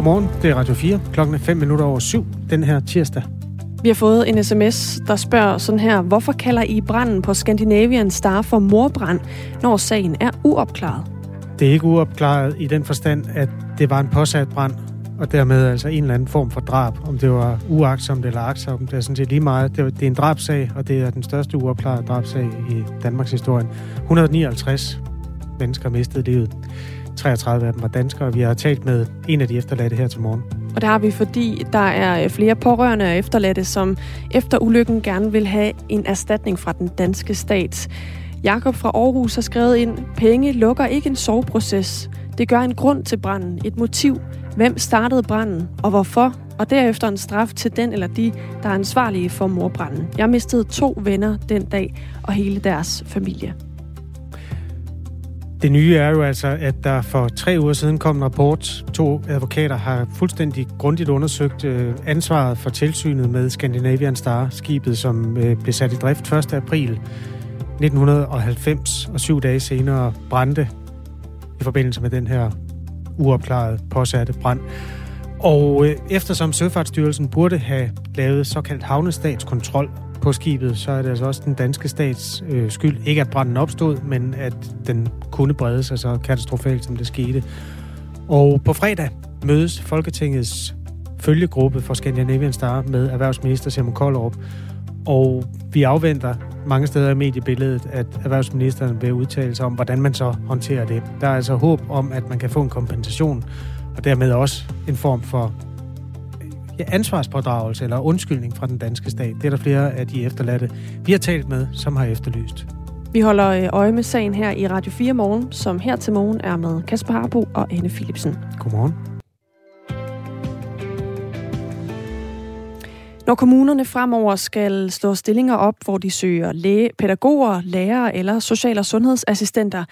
Godmorgen, det er Radio 4. Klokken er 5 minutter over syv den her tirsdag. Vi har fået en sms, der spørger sådan her, hvorfor kalder I branden på Scandinavian Star for morbrand, når sagen er uopklaret? Det er ikke uopklaret i den forstand, at det var en påsat brand, og dermed altså en eller anden form for drab. Om det var uagtsomt eller agtsomt, det er sådan set lige meget. Det er en drabsag, og det er den største uopklarede drabsag i Danmarks historie. 159 mennesker mistede livet. 33 af dem var danskere. Vi har talt med en af de efterladte her til morgen. Og det har vi, fordi der er øh, flere pårørende og efterladte, som efter ulykken gerne vil have en erstatning fra den danske stat. Jakob fra Aarhus har skrevet ind, penge lukker ikke en soveproces. Det gør en grund til branden, et motiv. Hvem startede branden, og hvorfor? Og derefter en straf til den eller de, der er ansvarlige for morbranden. Jeg mistede to venner den dag, og hele deres familie. Det nye er jo altså, at der for tre uger siden kom en rapport. To advokater har fuldstændig grundigt undersøgt øh, ansvaret for tilsynet med Scandinavian Star, skibet, som øh, blev sat i drift 1. april 1990, og syv dage senere brændte i forbindelse med den her uopklarede påsatte brand. Og øh, eftersom Søfartsstyrelsen burde have lavet såkaldt havnestatskontrol på skibet, så er det altså også den danske stats øh, skyld. Ikke at branden opstod, men at den kunne brede sig så katastrofalt, som det skete. Og på fredag mødes Folketingets følgegruppe for Scandinavian Star med erhvervsminister Simon Koldrup. Og vi afventer mange steder i mediebilledet, at erhvervsministeren vil udtale sig om, hvordan man så håndterer det. Der er altså håb om, at man kan få en kompensation, og dermed også en form for ansvarspådragelse eller undskyldning fra den danske stat. Det er der flere af de efterladte, vi har talt med, som har efterlyst. Vi holder øh, øje med sagen her i Radio 4 Morgen, som her til morgen er med Kasper Harbo og Anne Philipsen. Godmorgen. Når kommunerne fremover skal slå stillinger op, hvor de søger læge, pædagoger, lærere eller social- og sundhedsassistenter,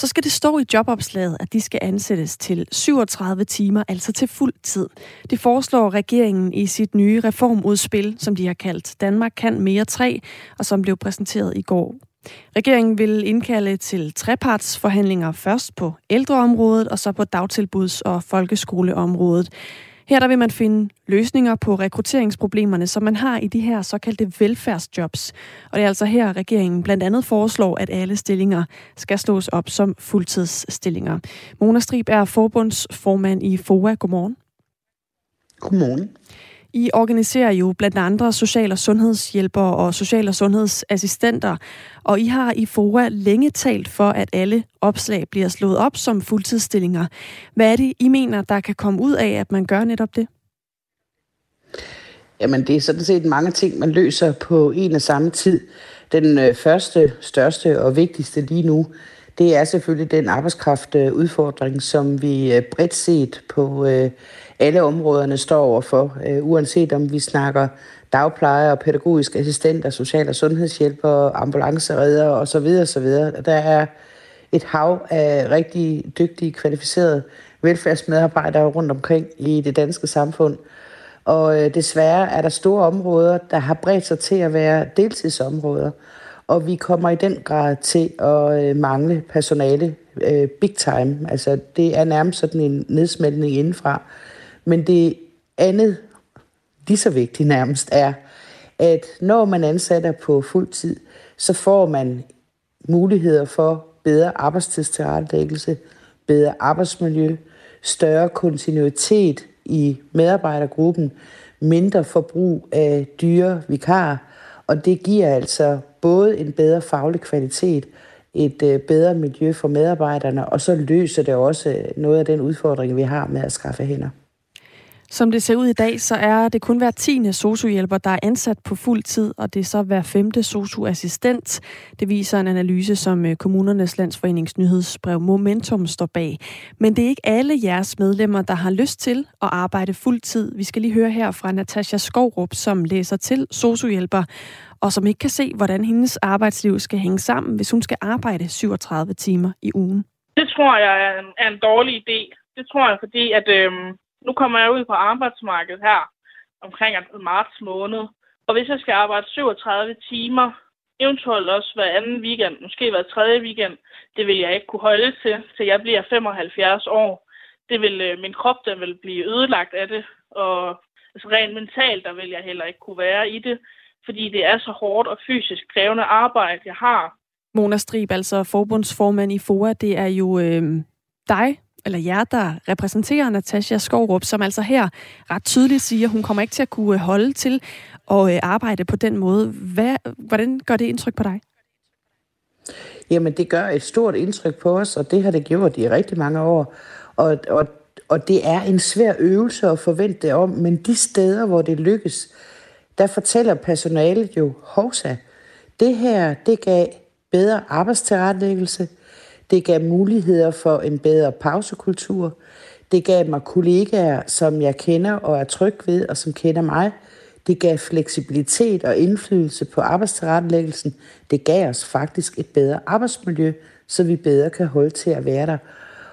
så skal det stå i jobopslaget, at de skal ansættes til 37 timer, altså til fuld tid. Det foreslår regeringen i sit nye reformudspil, som de har kaldt Danmark kan mere 3, og som blev præsenteret i går. Regeringen vil indkalde til trepartsforhandlinger først på ældreområdet og så på dagtilbuds- og folkeskoleområdet. Her der vil man finde løsninger på rekrutteringsproblemerne, som man har i de her såkaldte velfærdsjobs. Og det er altså her, regeringen blandt andet foreslår, at alle stillinger skal slås op som fuldtidsstillinger. Mona Strib er forbundsformand i FOA. Godmorgen. Godmorgen. I organiserer jo blandt andre social- og sundhedshjælpere og social- og sundhedsassistenter, og I har i FOA længe talt for, at alle opslag bliver slået op som fuldtidsstillinger. Hvad er det, I mener, der kan komme ud af, at man gør netop det? Jamen, det er sådan set mange ting, man løser på en og samme tid. Den øh, første, største og vigtigste lige nu, det er selvfølgelig den arbejdskraftudfordring, som vi øh, bredt set på øh, alle områderne står overfor, øh, uanset om vi snakker dagplejer, pædagogiske assistenter, social- og sundhedshjælpere, ambulanceredder osv. osv. Der er et hav af rigtig dygtige, kvalificerede velfærdsmedarbejdere rundt omkring i det danske samfund. Og desværre er der store områder, der har bredt sig til at være deltidsområder. Og vi kommer i den grad til at øh, mangle personale øh, big time. Altså det er nærmest sådan en nedsmeltning indenfra. Men det andet, lige så vigtigt nærmest, er, at når man ansætter på fuld tid, så får man muligheder for bedre arbejdstidstilrettelæggelse, bedre arbejdsmiljø, større kontinuitet i medarbejdergruppen, mindre forbrug af dyre vikarer, og det giver altså både en bedre faglig kvalitet, et øh, bedre miljø for medarbejderne, og så løser det også øh, noget af den udfordring, vi har med at skaffe hænder. Som det ser ud i dag, så er det kun hver tiende sociohjælper, der er ansat på fuld tid, og det er så hver femte socioassistent. Det viser en analyse, som øh, Kommunernes Landsforenings nyhedsbrev Momentum står bag. Men det er ikke alle jeres medlemmer, der har lyst til at arbejde fuld tid. Vi skal lige høre her fra Natasha Skovrup, som læser til sociohjælper, og som ikke kan se, hvordan hendes arbejdsliv skal hænge sammen, hvis hun skal arbejde 37 timer i ugen. Det tror jeg er en, er en dårlig idé. Det tror jeg, fordi at... Øh nu kommer jeg ud på arbejdsmarkedet her omkring marts måned. Og hvis jeg skal arbejde 37 timer, eventuelt også hver anden weekend, måske hver tredje weekend, det vil jeg ikke kunne holde til, til jeg bliver 75 år. det vil, øh, min krop den vil blive ødelagt af det, og altså rent mentalt, der vil jeg heller ikke kunne være i det, fordi det er så hårdt og fysisk krævende arbejde, jeg har. Mona Strib, altså forbundsformand i FOA, det er jo øh, dig, eller jer, der repræsenterer Natasha Skovrup, som altså her ret tydeligt siger, at hun kommer ikke til at kunne øh, holde til at øh, arbejde på den måde. Hvad, hvordan gør det indtryk på dig? Jamen, det gør et stort indtryk på os, og det har det gjort i rigtig mange år. Og, og, og det er en svær øvelse at forvente det om, men de steder, hvor det lykkes, der fortæller personalet jo, hovsa, det her, det gav bedre arbejdstilrettelæggelse, det gav muligheder for en bedre pausekultur, det gav mig kollegaer, som jeg kender og er tryg ved, og som kender mig. Det gav fleksibilitet og indflydelse på arbejdstilrettelæggelsen. Det gav os faktisk et bedre arbejdsmiljø, så vi bedre kan holde til at være der.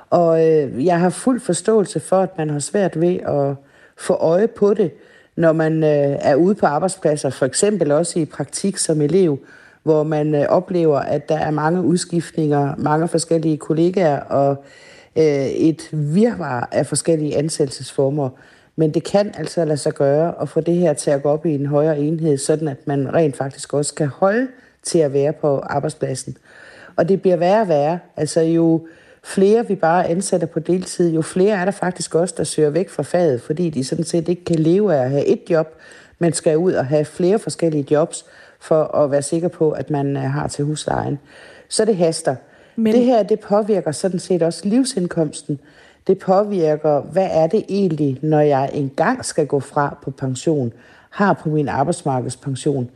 Og øh, jeg har fuld forståelse for, at man har svært ved at få øje på det, når man øh, er ude på arbejdspladser, for eksempel også i praktik som elev, hvor man øh, oplever, at der er mange udskiftninger, mange forskellige kollegaer og øh, et virvar af forskellige ansættelsesformer. Men det kan altså lade sig gøre at få det her til at gå op i en højere enhed, sådan at man rent faktisk også kan holde til at være på arbejdspladsen. Og det bliver værre og værre. Altså jo flere vi bare ansætter på deltid, jo flere er der faktisk også, der søger væk fra faget, fordi de sådan set ikke kan leve af at have et job, men skal ud og have flere forskellige jobs, for at være sikker på, at man øh, har til huslejen. Så det haster. Men... Det her, det påvirker sådan set også livsindkomsten. Det påvirker, hvad er det egentlig, når jeg engang skal gå fra på pension, har på min arbejdsmarkedspension,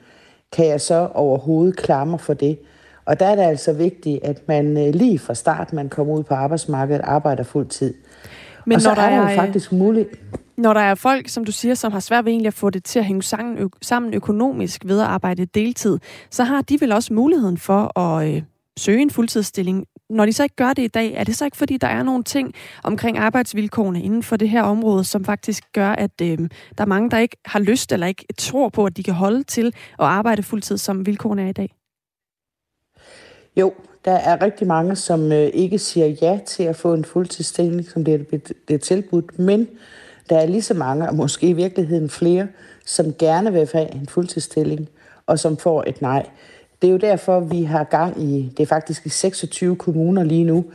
kan jeg så overhovedet klare for det? Og der er det altså vigtigt, at man øh, lige fra start, man kommer ud på arbejdsmarkedet, arbejder fuld tid. Men og så når der er det jo faktisk muligt... Når der er folk, som du siger, som har svært ved egentlig at få det til at hænge sammen økonomisk ved at arbejde deltid, så har de vel også muligheden for at øh, søge en fuldtidsstilling. Når de så ikke gør det i dag, er det så ikke fordi, der er nogle ting omkring arbejdsvilkårene inden for det her område, som faktisk gør, at øh, der er mange, der ikke har lyst eller ikke tror på, at de kan holde til at arbejde fuldtid, som vilkårene er i dag? Jo, der er rigtig mange, som øh, ikke siger ja til at få en fuldtidsstilling, som det er, det er tilbudt, men der er lige så mange, og måske i virkeligheden flere, som gerne vil have en fuldtidsstilling, og som får et nej. Det er jo derfor, vi har gang i, det er faktisk i 26 kommuner lige nu,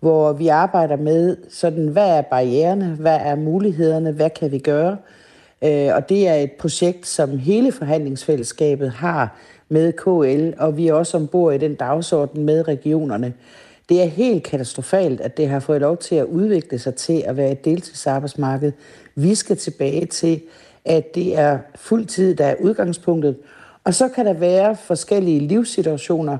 hvor vi arbejder med sådan, hvad er barriererne, hvad er mulighederne, hvad kan vi gøre? Øh, og det er et projekt, som hele forhandlingsfællesskabet har med KL, og vi er også ombord i den dagsorden med regionerne. Det er helt katastrofalt, at det har fået lov til at udvikle sig til at være et deltidsarbejdsmarked. Vi skal tilbage til, at det er fuld tid, der er udgangspunktet. Og så kan der være forskellige livssituationer.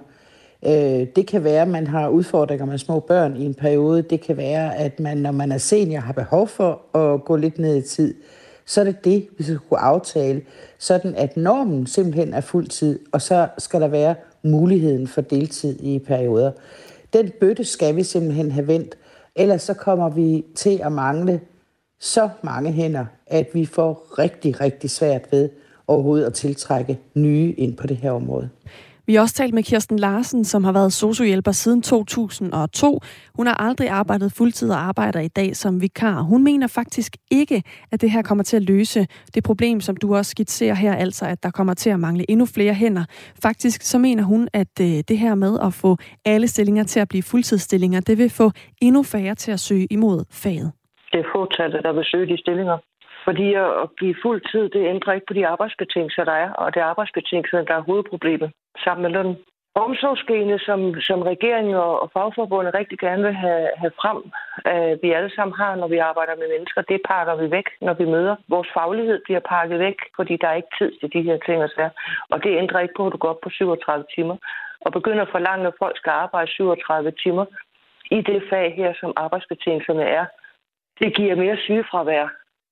Øh, det kan være, at man har udfordringer med små børn i en periode. Det kan være, at man, når man er senior, har behov for at gå lidt ned i tid så er det det, vi skal kunne aftale, sådan at normen simpelthen er fuld tid, og så skal der være muligheden for deltid i perioder. Den bøtte skal vi simpelthen have vendt, ellers så kommer vi til at mangle så mange hænder, at vi får rigtig, rigtig svært ved overhovedet at tiltrække nye ind på det her område. Vi har også talt med Kirsten Larsen, som har været sociohjælper siden 2002. Hun har aldrig arbejdet fuldtid og arbejder i dag som vikar. Hun mener faktisk ikke, at det her kommer til at løse det problem, som du også skitserer her, altså at der kommer til at mangle endnu flere hænder. Faktisk så mener hun, at øh, det her med at få alle stillinger til at blive fuldtidsstillinger, det vil få endnu færre til at søge imod faget. Det er fåtallet, der vil søge de stillinger. Fordi at give fuld tid, det ændrer ikke på de arbejdsbetingelser, der er, og det er arbejdsbetingelser, der er hovedproblemet sammen med løn. Omsorgsgene, som, som regeringen og fagforbundet rigtig gerne vil have, have frem, øh, vi alle sammen har, når vi arbejder med mennesker, det pakker vi væk, når vi møder. Vores faglighed bliver pakket væk, fordi der er ikke tid til de her ting og sager. Og det ændrer ikke på, at du går op på 37 timer og begynder at forlange, at folk skal arbejde 37 timer i det fag her, som arbejdsbetingelserne er. Det giver mere sygefravær,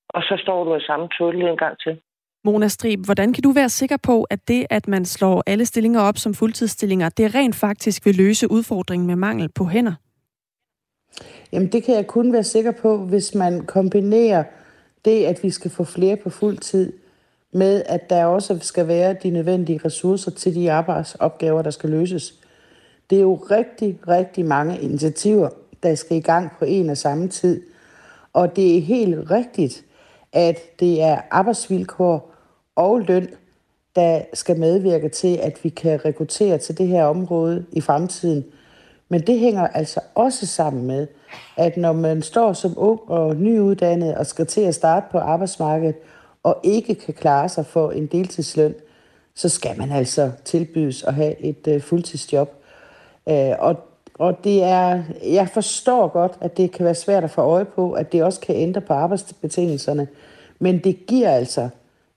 og så står du i samme tølle en gang til. Mona Strib, hvordan kan du være sikker på, at det, at man slår alle stillinger op som fuldtidsstillinger, det rent faktisk vil løse udfordringen med mangel på hænder? Jamen det kan jeg kun være sikker på, hvis man kombinerer det, at vi skal få flere på fuld tid, med at der også skal være de nødvendige ressourcer til de arbejdsopgaver, der skal løses. Det er jo rigtig, rigtig mange initiativer, der skal i gang på en og samme tid – og det er helt rigtigt, at det er arbejdsvilkår og løn, der skal medvirke til, at vi kan rekruttere til det her område i fremtiden. Men det hænger altså også sammen med, at når man står som ung og nyuddannet og skal til at starte på arbejdsmarkedet, og ikke kan klare sig for en deltidsløn, så skal man altså tilbydes at have et øh, fuldtidsjob. Uh, og, og det er, jeg forstår godt, at det kan være svært at få øje på, at det også kan ændre på arbejdsbetingelserne. Men det giver altså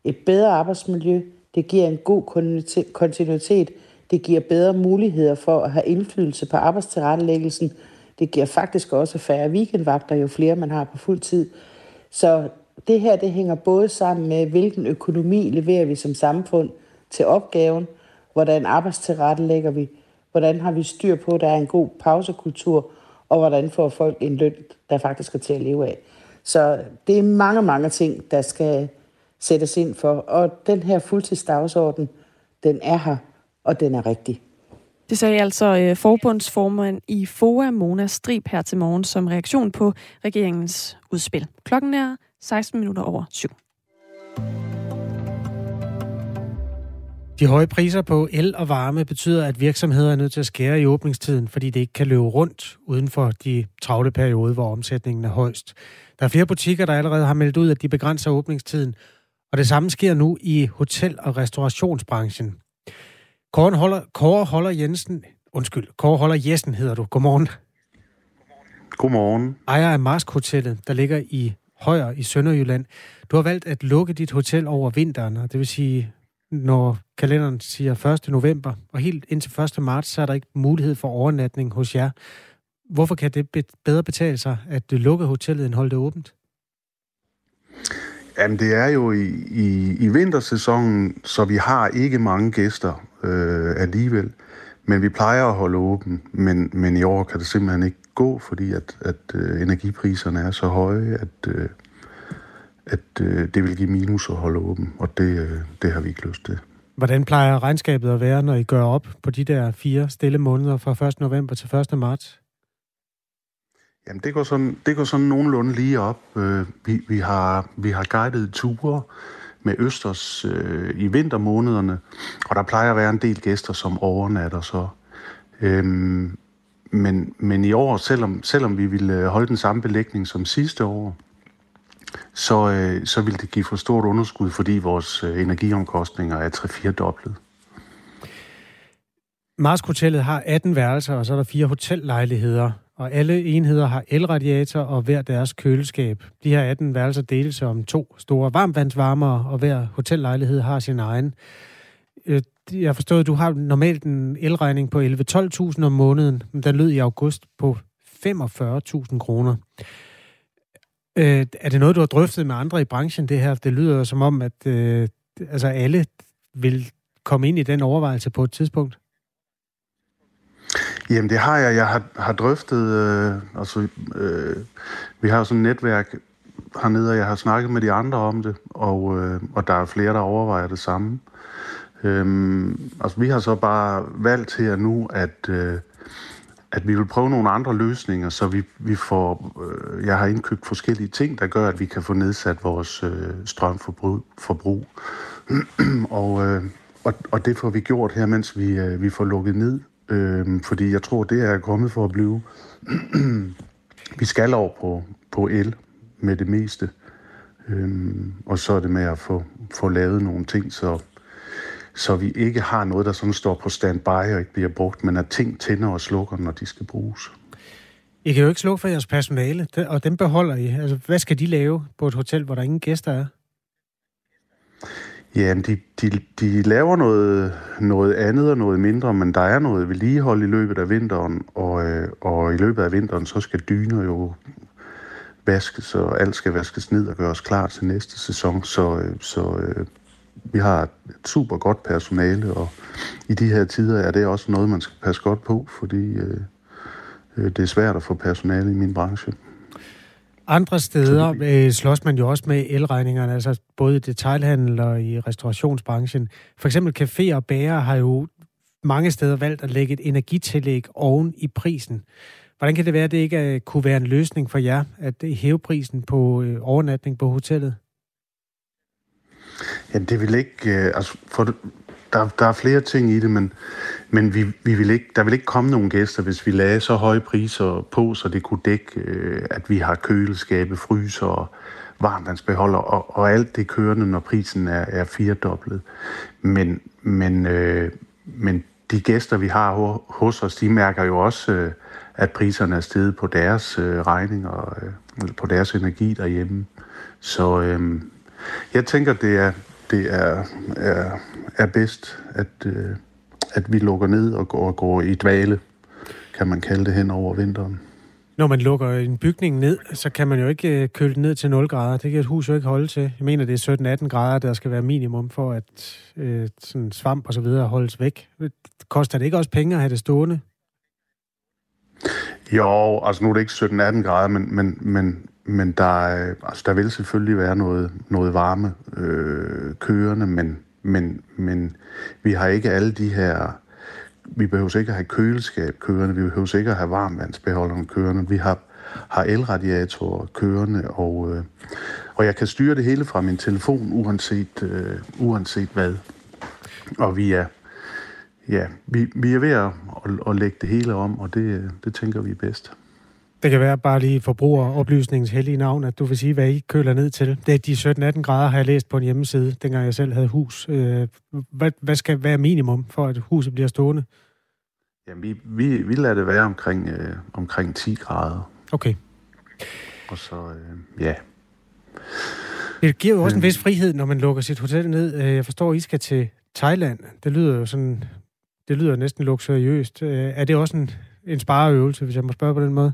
et bedre arbejdsmiljø, det giver en god kontinuitet, det giver bedre muligheder for at have indflydelse på arbejdstilrettelæggelsen, det giver faktisk også færre weekendvagter, jo flere man har på fuld tid. Så det her det hænger både sammen med, hvilken økonomi leverer vi som samfund til opgaven, hvordan arbejdstilrettelægger vi, hvordan har vi styr på, at der er en god pausekultur, og hvordan får folk en løn, der faktisk er til at leve af. Så det er mange, mange ting, der skal sættes ind for. Og den her fuldtidsdagsorden, den er her, og den er rigtig. Det sagde altså øh, forbundsformand i FOA, Mona Strib, her til morgen som reaktion på regeringens udspil. Klokken er 16 minutter over syv. De høje priser på el og varme betyder, at virksomheder er nødt til at skære i åbningstiden, fordi det ikke kan løbe rundt uden for de travle perioder, hvor omsætningen er højst. Der er flere butikker, der allerede har meldt ud, at de begrænser åbningstiden, og det samme sker nu i hotel- og restaurationsbranchen. Kåre Holder, Kåre Holder Jensen, undskyld, Kåre Holder Jessen hedder du. Godmorgen. Godmorgen. Ejer af Marsk Hotellet, der ligger i Højer i Sønderjylland. Du har valgt at lukke dit hotel over vinteren, og det vil sige, når kalenderen siger 1. november, og helt indtil 1. marts, så er der ikke mulighed for overnatning hos jer. Hvorfor kan det bedre betale sig at lukke hotellet end holde det åbent? Jamen, det er jo i, i, i vintersæsonen, så vi har ikke mange gæster øh, alligevel. Men vi plejer at holde åben, men, men i år kan det simpelthen ikke gå, fordi at, at øh, energipriserne er så høje, at, øh, at øh, det vil give minus at holde åben, og det, øh, det har vi ikke lyst til. Hvordan plejer regnskabet at være, når I gør op på de der fire stille måneder fra 1. november til 1. marts? Jamen, det går sådan, det går sådan nogenlunde lige op. Øh, vi, vi, har, vi har guidet ture med Østers øh, i vintermånederne, og der plejer at være en del gæster, som overnatter så. Øhm, men, men i år, selvom, selvom vi ville holde den samme belægning som sidste år, så, øh, så vil det give for stort underskud, fordi vores øh, energiomkostninger er 3-4 doblet. Mars Hotellet har 18 værelser, og så er der fire hotellejligheder og alle enheder har elradiator og hver deres køleskab. De her 18 værelser deles om to store varmvandsvarmere, og hver hotellejlighed har sin egen. Øh, jeg forstod, at du har normalt en elregning på 11-12.000 om måneden, men den lød i august på 45.000 kroner. Øh, er det noget, du har drøftet med andre i branchen, det her? Det lyder som om, at øh, altså alle vil komme ind i den overvejelse på et tidspunkt. Jamen det har jeg. Jeg har, har drøftet, øh, altså øh, vi har sådan et netværk hernede, og jeg har snakket med de andre om det, og, øh, og der er flere, der overvejer det samme. Øhm, altså vi har så bare valgt her nu, at, øh, at vi vil prøve nogle andre løsninger, så vi, vi får, øh, jeg har indkøbt forskellige ting, der gør, at vi kan få nedsat vores øh, strømforbrug. Forbrug. og, øh, og, og det får vi gjort her, mens vi, øh, vi får lukket ned. Øh, fordi jeg tror, det er kommet for at blive. vi skal over på, på el med det meste. Øh, og så er det med at få, få lavet nogle ting, så, så vi ikke har noget, der sådan står på standby og ikke bliver brugt, men at ting tænder og slukker, når de skal bruges. I kan jo ikke slukke for jeres personale, og dem beholder I. Altså, hvad skal de lave på et hotel, hvor der ingen gæster er? Ja, de, de, de laver noget, noget andet og noget mindre, men der er noget vedligehold i løbet af vinteren, og, øh, og i løbet af vinteren, så skal dyner jo vaskes, og alt skal vaskes ned og gøres klar til næste sæson, så, øh, så øh, vi har et super godt personale, og i de her tider er det også noget, man skal passe godt på, fordi øh, øh det er svært at få personale i min branche. Andre steder øh, slås man jo også med elregningerne, altså både i detailhandel og i restaurationsbranchen. For eksempel caféer og bager har jo mange steder valgt at lægge et energitillæg oven i prisen. Hvordan kan det være, at det ikke uh, kunne være en løsning for jer, at hæve prisen på uh, overnatning på hotellet? Ja, det vil ikke... Øh, altså, for, der, der er flere ting i det, men, men vi, vi vil ikke, der vil ikke komme nogen gæster, hvis vi lagde så høje priser på, så det kunne dække, øh, at vi har køleskabe, fryser og varmvandsbeholder og, og alt det kørende, når prisen er, er firedoblet. Men, men, øh, men de gæster, vi har hos os, de mærker jo også, øh, at priserne er steget på deres øh, regning og øh, på deres energi derhjemme. Så øh, jeg tænker, det er, det er, er, er bedst, at, øh, at vi lukker ned og går, går i dvale, kan man kalde det hen over vinteren. Når man lukker en bygning ned, så kan man jo ikke øh, køle den ned til 0 grader. Det kan et hus jo ikke holde til. Jeg mener, det er 17-18 grader, der skal være minimum for, at øh, sådan svamp og så videre holdes væk. Koster det ikke også penge at have det stående? Jo, altså nu er det ikke 17-18 grader, men, men, men, men der, altså, der vil selvfølgelig være noget, noget varme øh, kørende, men, men, men vi har ikke alle de her vi behøver ikke at have køleskab kørende, vi behøver ikke at have varmvandsbeholderen kørende. Vi har, har elradiatorer kørende, og, øh, og jeg kan styre det hele fra min telefon, uanset, øh, uanset hvad. Og vi er, ja, vi, vi er ved at, at, at lægge det hele om, og det, det tænker vi er bedst. Det kan være bare lige forbrugeroplysningens hellige navn, at du vil sige, hvad I køler ned til. Det er de 17-18 grader, har jeg læst på en hjemmeside, dengang jeg selv havde hus. Øh, hvad, hvad skal være minimum for, at huset bliver stående? Jamen, vi, vi, vi lader det være omkring, øh, omkring 10 grader. Okay. Og så, øh, ja. Det giver jo også en vis frihed, når man lukker sit hotel ned. Øh, jeg forstår, I skal til Thailand. Det lyder jo sådan, det lyder næsten luksuriøst. Øh, er det også en, en spareøvelse, hvis jeg må spørge på den måde?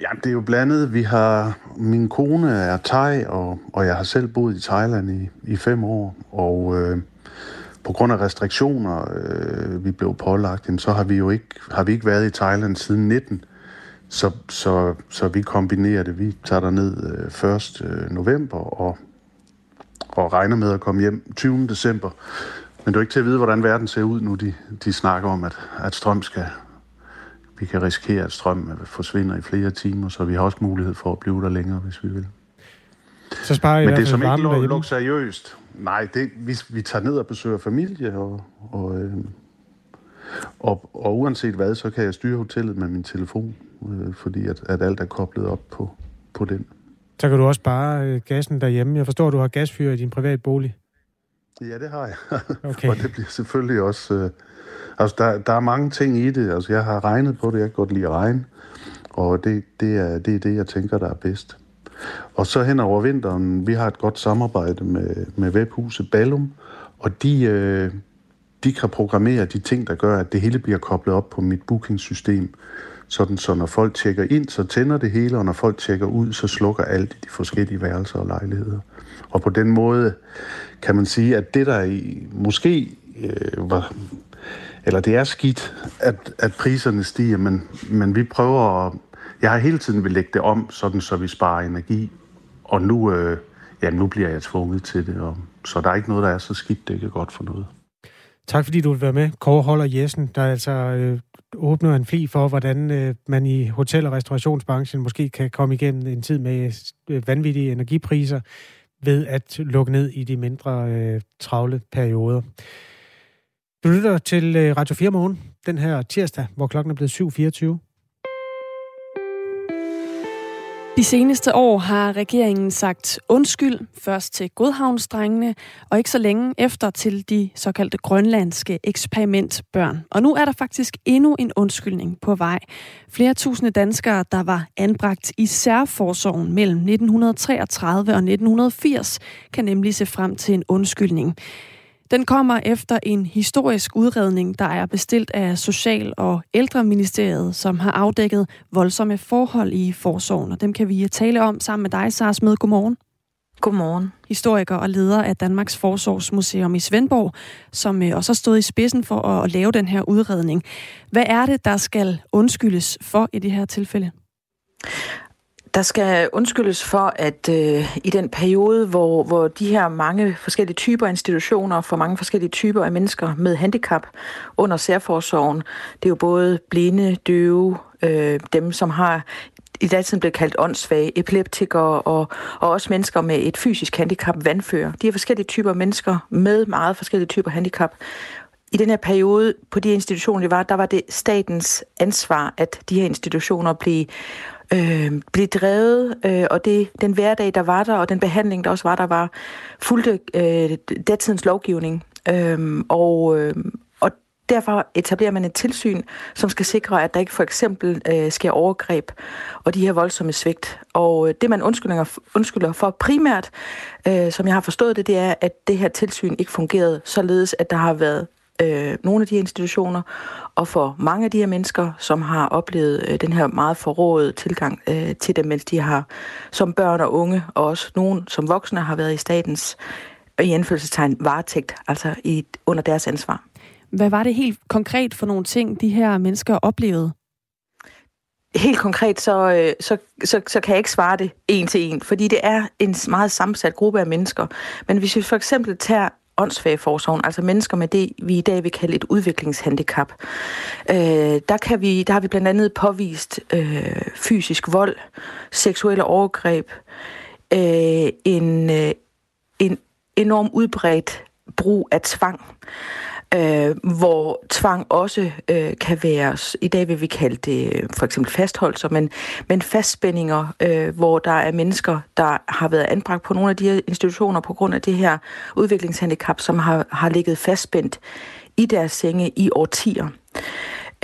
Ja, det er jo blandet. Vi har, min kone er thai, og, og jeg har selv boet i Thailand i, i fem år, og øh, på grund af restriktioner, øh, vi blev pålagt, så har vi jo ikke, har vi ikke været i Thailand siden 19. Så, så, så vi kombinerer det. Vi tager der ned øh, 1. Øh, november og, og regner med at komme hjem 20. december. Men du er ikke til at vide, hvordan verden ser ud nu. De, de snakker om, at, at strøm skal... Vi kan risikere, at strøm forsvinder i flere timer, så vi har også mulighed for at blive der længere, hvis vi vil. Så sparer I Men det er som ikke luk seriøst. Nej, det, vi, vi tager ned og besøger familie, og, og, øh, og, og uanset hvad, så kan jeg styre hotellet med min telefon, øh, fordi at, at alt er koblet op på, på den. Så kan du også bare øh, gassen derhjemme. Jeg forstår, at du har gasfyr i din privat bolig. Ja, det har jeg. Okay. og det bliver selvfølgelig også... Øh, altså, der, der er mange ting i det. Altså, jeg har regnet på det. Jeg kan godt lide at regne. Og det, det, er, det er det, jeg tænker, der er bedst. Og så hen over vinteren, vi har et godt samarbejde med, med webhuset Ballum, og de, øh, de kan programmere de ting, der gør, at det hele bliver koblet op på mit bookingsystem. Sådan så når folk tjekker ind, så tænder det hele, og når folk tjekker ud, så slukker alt i de forskellige værelser og lejligheder. Og på den måde kan man sige, at det der i, måske øh, var, eller det er skidt, at, at priserne stiger, men, men vi prøver at jeg har hele tiden vil lægge det om, sådan så vi sparer energi. Og nu, øh, ja, nu bliver jeg tvunget til det. Og, så der er ikke noget, der er så skidt, det ikke er godt for noget. Tak fordi du vil være med, Kåre Holder Jessen, der altså øh, åbner en fli for, hvordan øh, man i hotel- og restaurationsbranchen måske kan komme igennem en tid med øh, vanvittige energipriser ved at lukke ned i de mindre øh, travle perioder. Du lytter til øh, Radio 4 morgen den her tirsdag, hvor klokken er blevet 7.24. De seneste år har regeringen sagt undskyld først til Godhavnsdrengene, og ikke så længe efter til de såkaldte grønlandske eksperimentbørn. Og nu er der faktisk endnu en undskyldning på vej. Flere tusinde danskere, der var anbragt i særforsorgen mellem 1933 og 1980, kan nemlig se frem til en undskyldning. Den kommer efter en historisk udredning, der er bestilt af Social- og Ældreministeriet, som har afdækket voldsomme forhold i forsorgen. Og dem kan vi tale om sammen med dig, Sars med. Godmorgen. Godmorgen. Historiker og leder af Danmarks Forsorgsmuseum i Svendborg, som øh, også har stået i spidsen for at lave den her udredning. Hvad er det, der skal undskyldes for i det her tilfælde? Der skal undskyldes for, at øh, i den periode, hvor, hvor de her mange forskellige typer institutioner for mange forskellige typer af mennesker med handicap under særforsorgen, det er jo både blinde, døve, øh, dem, som har i datiden blev kaldt åndssvage, epileptikere og, og også mennesker med et fysisk handicap, vandfører. De er forskellige typer mennesker med meget forskellige typer handicap. I den her periode på de institutioner, det var, der var det statens ansvar, at de her institutioner blev øh, blive drevet, øh, og det, den hverdag, der var der, og den behandling, der også var der, var fulgte øh, datidens lovgivning. Øh, og, øh, og derfor etablerer man et tilsyn, som skal sikre, at der ikke for eksempel øh, sker overgreb og de her voldsomme svigt. Og øh, det, man undskylder, undskylder for primært, øh, som jeg har forstået det, det er, at det her tilsyn ikke fungerede, således at der har været øh, nogle af de institutioner, og for mange af de her mennesker, som har oplevet øh, den her meget forrådede tilgang øh, til dem, mens de har som børn og unge, og også nogen som voksne har været i statens i anfølgelsestegn varetægt, altså i, under deres ansvar. Hvad var det helt konkret for nogle ting, de her mennesker oplevede? Helt konkret, så, øh, så, så, så kan jeg ikke svare det en til en, fordi det er en meget sammensat gruppe af mennesker. Men hvis vi for eksempel tager åndssvageforsorgen, altså mennesker med det, vi i dag vil kalde et udviklingshandicap. Øh, der, kan vi, der har vi blandt andet påvist øh, fysisk vold, seksuelle overgreb, øh, en, øh, en enorm udbredt brug af tvang øh, hvor tvang også øh, kan være, i dag vil vi kalde det øh, for eksempel fastholdelser, men, men fastspændinger, øh, hvor der er mennesker, der har været anbragt på nogle af de her institutioner på grund af det her udviklingshandicap, som har, har ligget fastspændt i deres senge i årtier.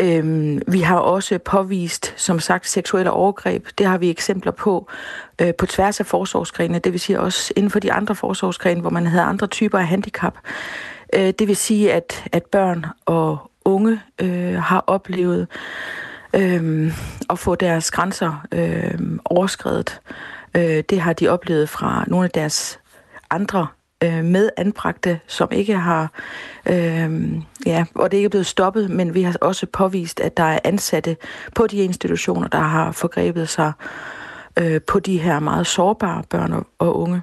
Øhm, vi har også påvist, som sagt, seksuelle overgreb. Det har vi eksempler på øh, på tværs af forsorgsgrenene, det vil sige også inden for de andre forsorgsgrene, hvor man havde andre typer af handicap. Øh, det vil sige, at, at børn og unge øh, har oplevet øh, at få deres grænser øh, overskrevet. Øh, det har de oplevet fra nogle af deres andre øh, med anbragte, som ikke har, øh, ja, og det er ikke blevet stoppet, men vi har også påvist, at der er ansatte på de institutioner, der har forgrebet sig øh, på de her meget sårbare børn og, og unge.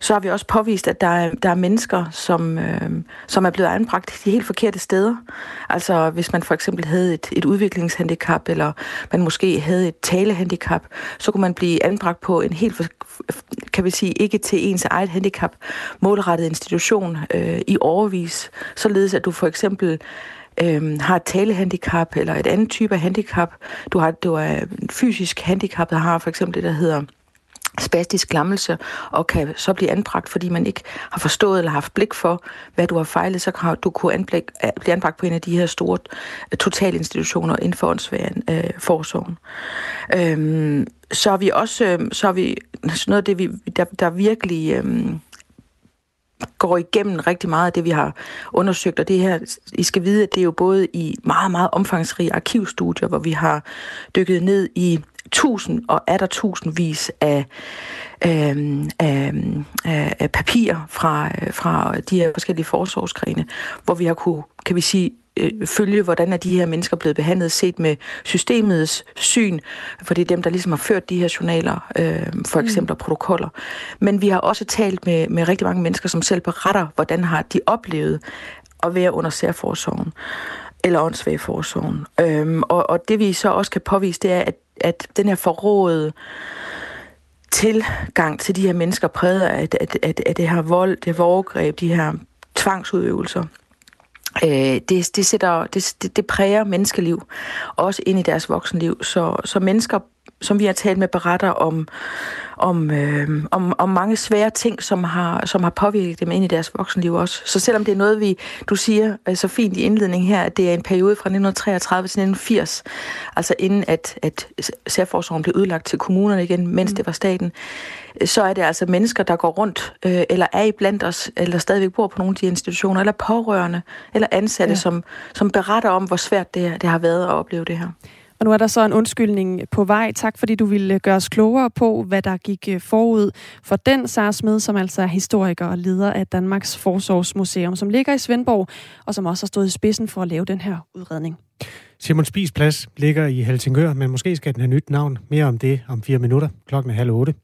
Så har vi også påvist, at der er, der er mennesker, som, øh, som er blevet anbragt de helt forkerte steder. Altså hvis man for eksempel havde et, et udviklingshandicap, eller man måske havde et talehandicap, så kunne man blive anbragt på en helt, kan vi sige, ikke til ens eget handicap, målrettet institution øh, i overvis, således at du for eksempel øh, har et talehandicap eller et andet type af handicap. Du har du er fysisk handicap, der har for eksempel det, der hedder spastisk lammelse, og kan så blive anbragt, fordi man ikke har forstået eller haft blik for, hvad du har fejlet, så kan du kunne anblik, øh, blive anbragt på en af de her store øh, totalinstitutioner inden for åndsværen øh, forsorgen. Øhm, så er vi også, øh, så er vi noget af det, vi, der, der virkelig... Øh, går igennem rigtig meget af det, vi har undersøgt, og det her, I skal vide, at det er jo både i meget, meget omfangsrige arkivstudier, hvor vi har dykket ned i tusind og er der tusindvis af, øh, af, af, af papirer fra, fra de her forskellige forsorgsgrene, hvor vi har kunne, kan vi sige, øh, følge, hvordan er de her mennesker blevet behandlet, set med systemets syn, for det er dem, der ligesom har ført de her journaler, øh, for mm. eksempel mm. protokoller. Men vi har også talt med, med rigtig mange mennesker, som selv beretter, hvordan har de oplevet at være under særforsorgen eller åndssvageforsorgen. Øhm, og, og det vi så også kan påvise, det er, at, at den her forrådede tilgang til de her mennesker præget af, at, at, at, at det her vold, det her overgreb, de her tvangsudøvelser, øh, det, det, sætter, det, det, det præger menneskeliv, også ind i deres voksenliv. Så, så mennesker, som vi har talt med, beretter om, om, øh, om, om mange svære ting, som har, som har påvirket dem ind i deres voksenliv også. Så selvom det er noget, vi, du siger øh, så fint i indledningen her, at det er en periode fra 1933 til 1980, altså inden at, at særforsorgen blev udlagt til kommunerne igen, mens mm. det var staten, så er det altså mennesker, der går rundt, øh, eller er i blandt os, eller stadigvæk bor på nogle af de institutioner, eller pårørende, eller ansatte, ja. som, som beretter om, hvor svært det, det har været at opleve det her. Og nu er der så en undskyldning på vej. Tak fordi du ville gøre os klogere på, hvad der gik øh, forud for den Sara som altså er historiker og leder af Danmarks Forsorgsmuseum, som ligger i Svendborg, og som også har stået i spidsen for at lave den her udredning. Simon Spis Plads ligger i Helsingør, men måske skal den have nyt navn. Mere om det om fire minutter. Klokken er halv otte.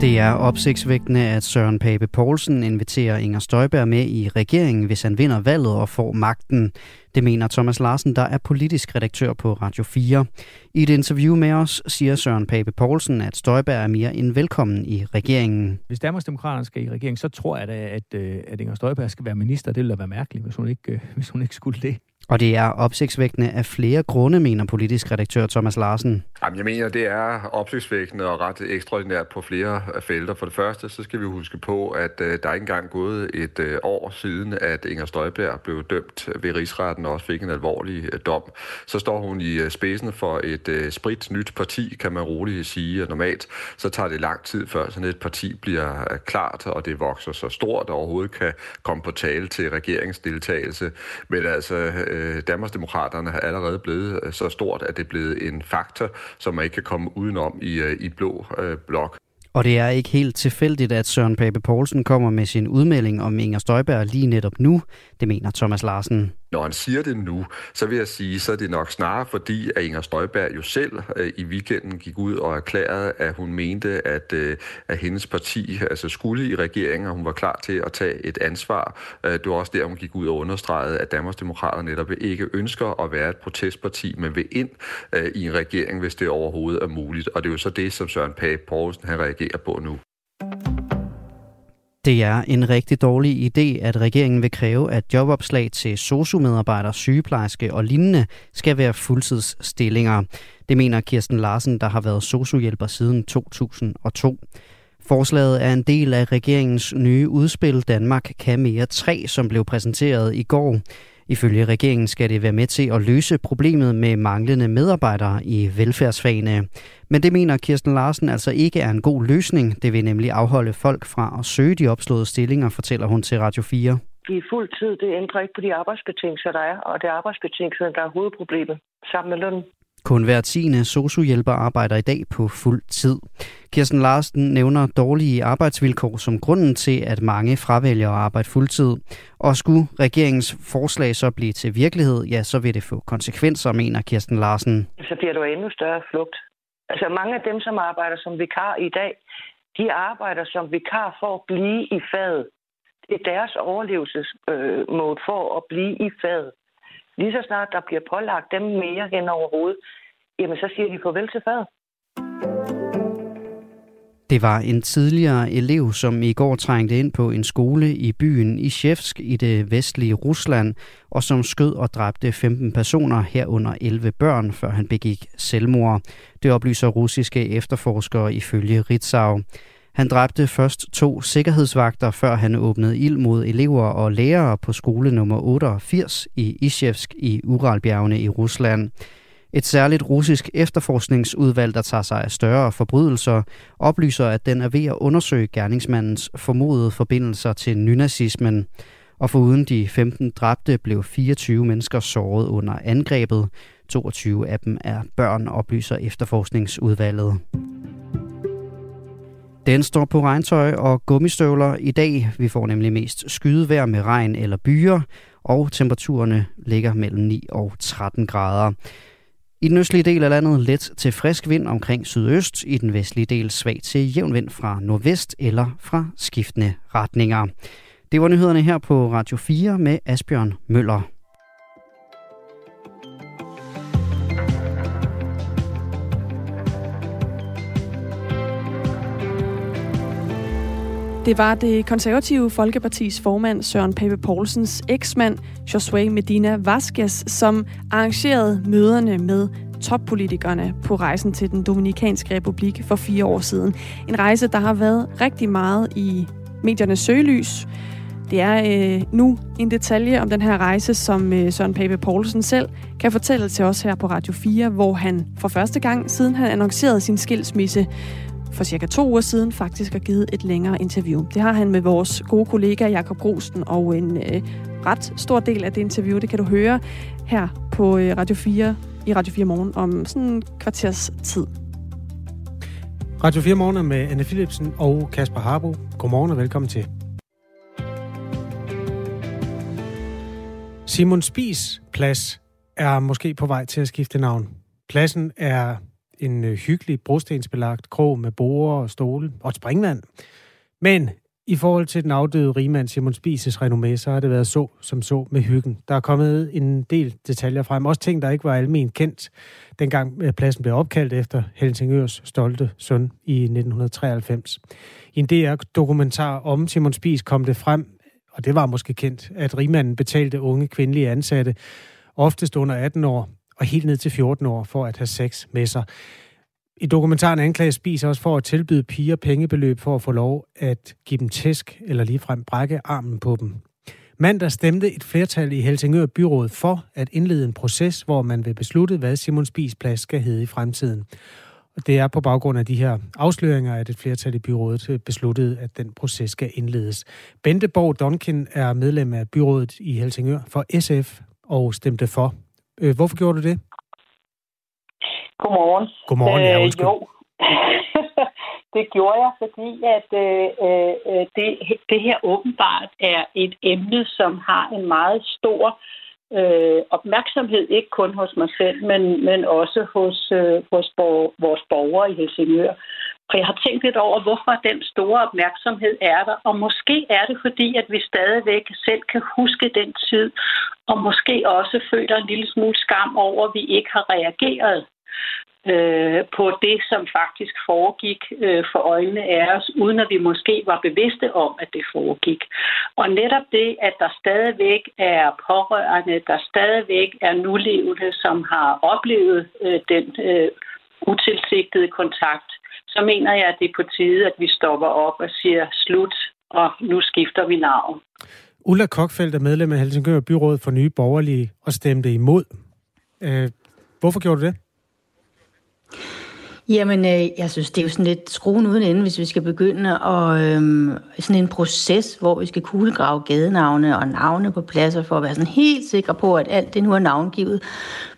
Det er opsigtsvægtende, at Søren Pape Poulsen inviterer Inger Støjberg med i regeringen, hvis han vinder valget og får magten. Det mener Thomas Larsen, der er politisk redaktør på Radio 4. I et interview med os siger Søren Pape Poulsen, at Støjberg er mere end velkommen i regeringen. Hvis Danmarksdemokraterne skal i regeringen, så tror jeg da, at, øh, at Inger Støjberg skal være minister. Det ville da være mærkeligt, hvis hun ikke, øh, hvis hun ikke skulle det. Og det er opsigtsvækkende af flere grunde, mener politisk redaktør Thomas Larsen. Jamen, jeg mener, det er opsigtsvækkende og ret ekstraordinært på flere felter. For det første, så skal vi huske på, at øh, der er ikke engang gået et øh, år siden, at Inger Støjberg blev dømt ved rigsretten og også fik en alvorlig øh, dom. Så står hun i øh, spidsen for et øh, sprit nyt parti, kan man roligt sige. Og normalt så tager det lang tid, før sådan et parti bliver øh, klart, og det vokser så stort, at overhovedet kan komme på tale til regeringsdeltagelse. Men altså, øh, Øh, Danmarksdemokraterne har allerede blevet øh, så stort, at det er blevet en faktor, som man ikke kan komme udenom i, øh, i blå øh, blok. Og det er ikke helt tilfældigt, at Søren Pape Poulsen kommer med sin udmelding om Inger Støjberg lige netop nu, det mener Thomas Larsen. Når han siger det nu, så vil jeg sige, så er det nok snarere fordi, at Inger Støjberg jo selv øh, i weekenden gik ud og erklærede, at hun mente, at, øh, at hendes parti altså skulle i regeringen, og hun var klar til at tage et ansvar. Øh, det var også der, hun gik ud og understregede, at Danmarksdemokraterne netop ikke ønsker at være et protestparti, men vil ind øh, i en regering, hvis det overhovedet er muligt. Og det er jo så det, som Søren Pape Poulsen han reagerer på nu. Det er en rigtig dårlig idé, at regeringen vil kræve, at jobopslag til sociomedarbejdere, sygeplejerske og lignende skal være fuldtidsstillinger. Det mener Kirsten Larsen, der har været sociohjælper siden 2002. Forslaget er en del af regeringens nye udspil Danmark kan mere 3, som blev præsenteret i går. Ifølge regeringen skal det være med til at løse problemet med manglende medarbejdere i velfærdsfagene. Men det mener Kirsten Larsen altså ikke er en god løsning. Det vil nemlig afholde folk fra at søge de opslåede stillinger, fortæller hun til Radio 4. Give fuld tid, det ændrer ikke på de arbejdsbetingelser, der er, og det er arbejdsbetingelser, der er hovedproblemet sammen med lønnen. Kun hver tiende sociohjælper arbejder i dag på fuld tid. Kirsten Larsen nævner dårlige arbejdsvilkår som grunden til, at mange fravælger at arbejde fuldtid. Og skulle regeringens forslag så blive til virkelighed, ja, så vil det få konsekvenser, mener Kirsten Larsen. Så bliver der endnu større flugt. Altså mange af dem, som arbejder som vikar i dag, de arbejder som vikar for at blive i faget. Det er deres overlevelsesmåde for at blive i faget. Lige så snart der bliver pålagt dem mere hen over hovedet, jamen så siger de farvel til fadet. Det var en tidligere elev, som i går trængte ind på en skole i byen Ishevsk i det vestlige Rusland, og som skød og dræbte 15 personer, herunder 11 børn, før han begik selvmord. Det oplyser russiske efterforskere ifølge Ritzau. Han dræbte først to sikkerhedsvagter, før han åbnede ild mod elever og lærere på skole nummer 88 i Ishevsk i Uralbjergene i Rusland. Et særligt russisk efterforskningsudvalg, der tager sig af større forbrydelser, oplyser, at den er ved at undersøge gerningsmandens formodede forbindelser til nynazismen. Og foruden de 15 dræbte blev 24 mennesker såret under angrebet. 22 af dem er børn, oplyser efterforskningsudvalget. Den står på regntøj og gummistøvler i dag. Vi får nemlig mest skydevejr med regn eller byer, og temperaturerne ligger mellem 9 og 13 grader. I den østlige del af landet let til frisk vind omkring sydøst, i den vestlige del svag til jævn vind fra nordvest eller fra skiftende retninger. Det var nyhederne her på Radio 4 med Asbjørn Møller. Det var det konservative Folkepartis formand Søren Pape Poulsens eksmand Josue Medina Vasquez, som arrangerede møderne med toppolitikerne på rejsen til den Dominikanske Republik for fire år siden. En rejse, der har været rigtig meget i mediernes søgelys. Det er øh, nu en detalje om den her rejse, som øh, Søren Pape Poulsen selv kan fortælle til os her på Radio 4, hvor han for første gang, siden han annoncerede sin skilsmisse, for cirka to uger siden faktisk har givet et længere interview. Det har han med vores gode kollega Jakob Grosten, og en øh, ret stor del af det interview, det kan du høre her på øh, Radio 4 i Radio 4 Morgen om sådan en kvarters tid. Radio 4 Morgen er med Anne Philipsen og Kasper Harbo. Godmorgen og velkommen til. Simon Spis Plads er måske på vej til at skifte navn. Pladsen er en øh, hyggelig brostensbelagt krog med borer og stole og et springvand. Men i forhold til den afdøde rigmand Simon Spises renommé, så har det været så som så med hyggen. Der er kommet en del detaljer frem, også ting, der ikke var almen kendt, dengang øh, pladsen blev opkaldt efter Helsingørs stolte søn i 1993. I en DR-dokumentar om Simon Spis kom det frem, og det var måske kendt, at rigmanden betalte unge kvindelige ansatte, oftest under 18 år og helt ned til 14 år, for at have sex med sig. I dokumentaren anklages Spis også for at tilbyde piger pengebeløb for at få lov at give dem tæsk eller ligefrem brække armen på dem. Mandag stemte et flertal i Helsingør Byråd for at indlede en proces, hvor man vil beslutte, hvad Simon Spis plads skal hedde i fremtiden. Og det er på baggrund af de her afsløringer, at et flertal i byrådet øh, besluttede, at den proces skal indledes. Bente Borg Donkin er medlem af byrådet i Helsingør for SF og stemte for. Øh, hvorfor gjorde du det? Godmorgen. Godmorgen, ja, Øh, undskyld. jo, det gjorde jeg, fordi at øh, øh, det, det her åbenbart er et emne, som har en meget stor øh, opmærksomhed, ikke kun hos mig selv, men, men også hos, øh, hos bor, vores borgere i Helsingør. Og jeg har tænkt lidt over, hvorfor den store opmærksomhed er der. Og måske er det fordi, at vi stadigvæk selv kan huske den tid, og måske også føler en lille smule skam over, at vi ikke har reageret øh, på det, som faktisk foregik øh, for øjnene af os, uden at vi måske var bevidste om, at det foregik. Og netop det, at der stadigvæk er pårørende, der stadigvæk er nulevende, som har oplevet øh, den øh, utilsigtede kontakt, så mener jeg, at det er på tide, at vi stopper op og siger slut, og nu skifter vi navn. Ulla Kokfeldt er medlem af Helsingør Byråd for Nye Borgerlige og stemte imod. Øh, hvorfor gjorde du det? Jamen, øh, jeg synes, det er jo sådan lidt skruen uden ende, hvis vi skal begynde at øh, sådan en proces, hvor vi skal kuglegrave gadenavne og navne på pladser for at være sådan helt sikre på, at alt det nu er navngivet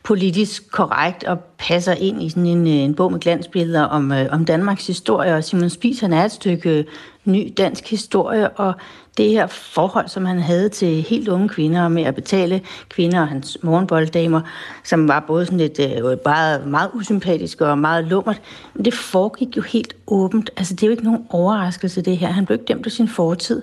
politisk korrekt og passer ind i sådan en, øh, en bog med glansbilleder om, øh, om Danmarks historie. Og Simon Spies, han er et stykke ny dansk historie, og det her forhold, som han havde til helt unge kvinder med at betale kvinder og hans morgenbolddamer, som var både sådan lidt øh, bare meget usympatiske og meget lummert, men det foregik jo helt åbent. Altså, det er jo ikke nogen overraskelse, det her. Han blev ikke dømt af sin fortid.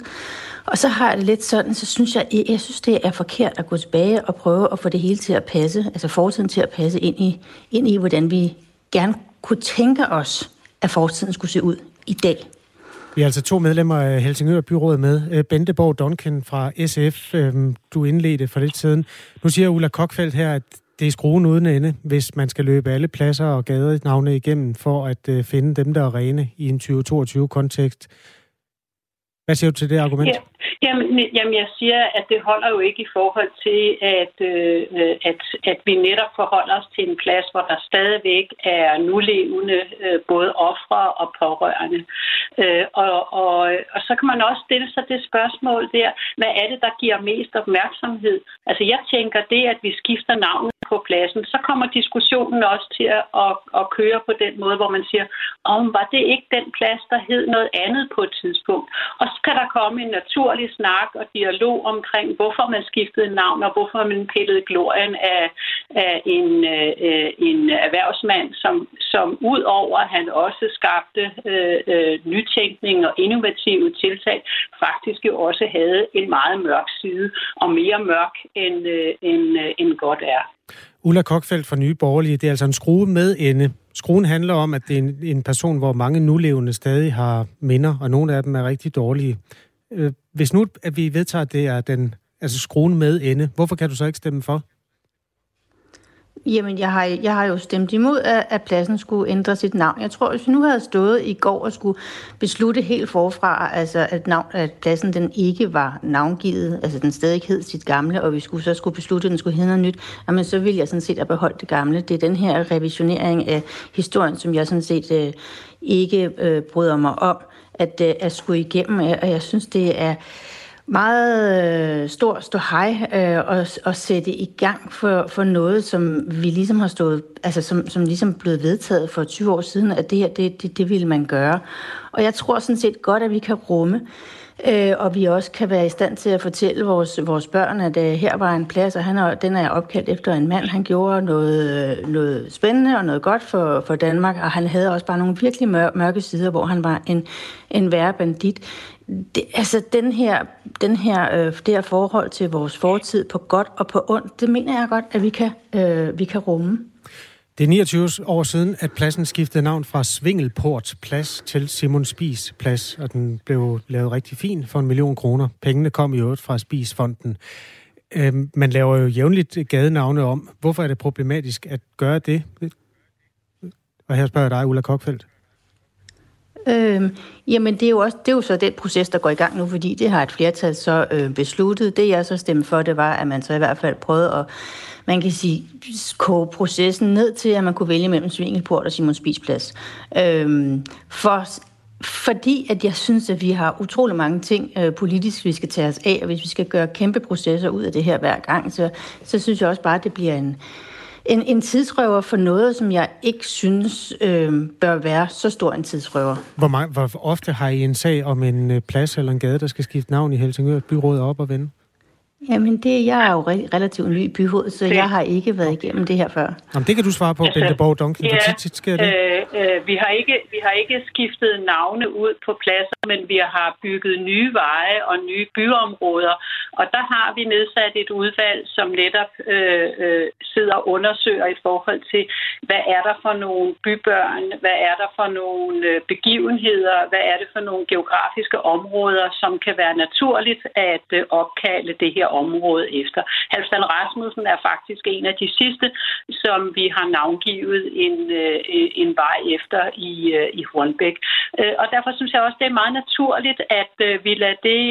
Og så har jeg det lidt sådan, så synes jeg, jeg synes, det er forkert at gå tilbage og prøve at få det hele til at passe, altså fortiden til at passe ind i, ind i hvordan vi gerne kunne tænke os, at fortiden skulle se ud i dag. Vi har altså to medlemmer af Helsingør Byrådet med. Benteborg Bente Borg Duncan fra SF, øhm, du indledte for lidt siden. Nu siger Ulla Kokfeldt her, at det er skruen uden ende, hvis man skal løbe alle pladser og gadenavne igennem for at øh, finde dem, der er rene i en 2022-kontekst. Hvad siger du til det argument? Ja, jamen, jamen, jeg siger, at det holder jo ikke i forhold til, at, øh, at, at vi netop forholder os til en plads, hvor der stadigvæk er nulevende øh, både ofre og pårørende. Øh, og, og, og så kan man også stille sig det spørgsmål der, hvad er det, der giver mest opmærksomhed? Altså jeg tænker det, at vi skifter navnet på pladsen, så kommer diskussionen også til at, at, at køre på den måde, hvor man siger, om var det ikke den plads, der hed noget andet på et tidspunkt? Og så kan der komme en natur naturlig snak og dialog omkring, hvorfor man skiftede navn, og hvorfor man pillede glorien af, af en, øh, en erhvervsmand, som, som ud over at han også skabte øh, øh, nytænkning og innovative tiltag, faktisk jo også havde en meget mørk side, og mere mørk end, øh, end, øh, end godt er. Ulla Kokfeldt fra Nye Borgerlige, det er altså en skrue med ende. Skruen handler om, at det er en, en person, hvor mange nulevende stadig har minder, og nogle af dem er rigtig dårlige. Øh, hvis nu at vi vedtager, at det er den, altså skruen med ende, hvorfor kan du så ikke stemme for? Jamen, jeg har, jeg har jo stemt imod, at, at pladsen skulle ændre sit navn. Jeg tror, hvis vi nu havde stået i går og skulle beslutte helt forfra, altså at, navn, at pladsen den ikke var navngivet, altså den stadig hed sit gamle, og vi skulle, så skulle beslutte, at den skulle hedde noget nyt, jamen så ville jeg sådan set have beholdt det gamle. Det er den her revisionering af historien, som jeg sådan set øh, ikke øh, bryder mig om, at, øh, at skulle igennem, og jeg synes, det er meget øh, stor stå hej øh, og, og sætte i gang for, for noget, som vi ligesom har stået, altså som, som ligesom blevet vedtaget for 20 år siden, at det her, det, det, det ville man gøre. Og jeg tror sådan set godt, at vi kan rumme, øh, og vi også kan være i stand til at fortælle vores, vores børn, at øh, her var en plads, og han er, den er opkaldt efter en mand. Han gjorde noget, noget spændende og noget godt for, for Danmark, og han havde også bare nogle virkelig mør, mørke sider, hvor han var en, en værre bandit. Det, altså den her, den her, øh, det her forhold til vores fortid på godt og på ondt, det mener jeg godt, at vi kan, øh, vi kan rumme. Det er 29 år siden, at pladsen skiftede navn fra Svingelport Plads til Simon Spis Plads, og den blev lavet rigtig fin for en million kroner. Pengene kom i øvrigt fra Spisfonden. Øhm, man laver jo jævnligt gadenavne om. Hvorfor er det problematisk at gøre det? Og her spørger jeg dig, Ulla Kokfeldt. Øhm, jamen, det er, jo også, det er jo så den proces, der går i gang nu, fordi det har et flertal så øh, besluttet. Det, jeg så stemte for, det var, at man så i hvert fald prøvede at, man kan sige, koge processen ned til, at man kunne vælge mellem Svingelport og Simon Spisplads. Øhm, for fordi at jeg synes, at vi har utrolig mange ting øh, politisk, vi skal tage os af, og hvis vi skal gøre kæmpe processer ud af det her hver gang, så, så synes jeg også bare, at det bliver en, en, en tidsrøver for noget, som jeg ikke synes øh, bør være så stor en tidsrøver. Hvor, mange, hvor ofte har I en sag om en øh, plads eller en gade, der skal skifte navn i Helsingør byrådet op og vende? Jamen, det, jeg er jo relativt ny i byrådet, så jeg har ikke været igennem det her før. Jamen, det kan du svare på, altså, Bente Borg Duncan. Ja, tit, tit sker det? Øh, øh, vi, har ikke, vi har ikke skiftet navne ud på pladser, men vi har bygget nye veje og nye byområder. Og der har vi nedsat et udvalg, som netop øh, øh, sidder og undersøger i forhold til, hvad er der for nogle bybørn, hvad er der for nogle øh, begivenheder, hvad er det for nogle geografiske områder, som kan være naturligt at øh, opkalde det her område efter. Halvstand Rasmussen er faktisk en af de sidste, som vi har navngivet en, øh, en vej efter i, øh, i Hornbæk. Øh, og derfor synes jeg også, det er meget naturligt, at vi lader det,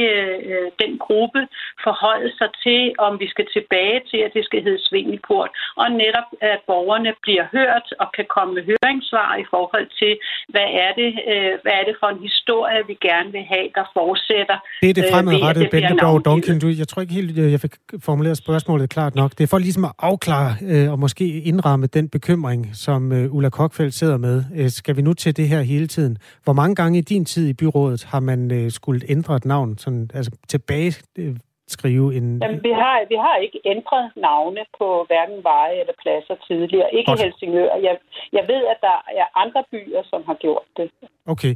den gruppe forholde sig til, om vi skal tilbage til, at det skal hedde Svingelport, og netop, at borgerne bliver hørt og kan komme med høringssvar i forhold til, hvad er det, hvad er det for en historie, vi gerne vil have, der fortsætter. Det er det fremadrettede, Bente Borg Duncan. Du, jeg tror ikke helt, Øh, jeg fik formuleret spørgsmålet klart nok. Det er for ligesom at afklare øh, og måske indramme den bekymring, som øh, Ulla Kokfeldt sidder med. Øh, skal vi nu til det her hele tiden? Hvor mange gange i din tid i byrådet har man øh, skulle ændre et navn, sådan, altså tilbage øh, skrive en... Jamen, vi har, vi har ikke ændret navne på hverken veje eller pladser tidligere. Ikke i Helsingør. Jeg, jeg ved, at der er andre byer, som har gjort det. Okay.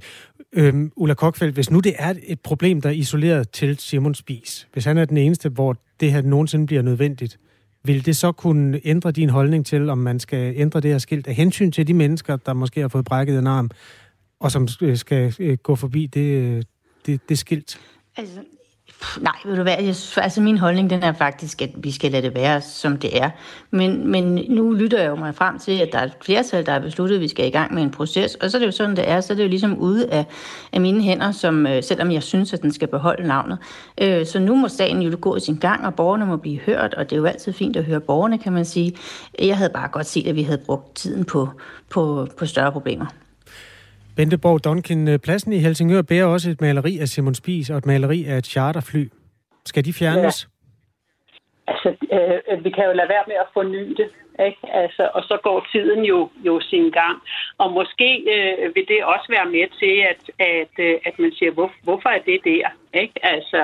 Øhm, Ulla Kokfeldt, hvis nu det er et problem, der er isoleret til Simon Spis, hvis han er den eneste, hvor det her nogensinde bliver nødvendigt, vil det så kunne ændre din holdning til, om man skal ændre det her skilt af hensyn til de mennesker, der måske har fået brækket en arm, og som skal øh, gå forbi det, øh, det, det skilt? Altså, Nej, ved du hvad, jeg, altså min holdning den er faktisk, at vi skal lade det være, som det er. Men, men nu lytter jeg jo mig frem til, at der er et flertal, der har besluttet, at vi skal i gang med en proces. Og så er det jo sådan, det er. Så er det jo ligesom ude af, af mine hænder, som, øh, selvom jeg synes, at den skal beholde navnet. Øh, så nu må sagen jo gå i sin gang, og borgerne må blive hørt. Og det er jo altid fint at høre borgerne, kan man sige. Jeg havde bare godt set, at vi havde brugt tiden på, på, på større problemer. Benteborg Duncan, øh, pladsen i Helsingør bærer også et maleri af Simon Spies og et maleri af et charterfly. Skal de fjernes? Ja. Altså, øh, øh vi kan jo lade være med at forny det. Ikke? Altså, og så går tiden jo, jo sin gang. Og måske øh, vil det også være med til, at, at, øh, at man siger, hvor, hvorfor er det der? Ikke? Altså,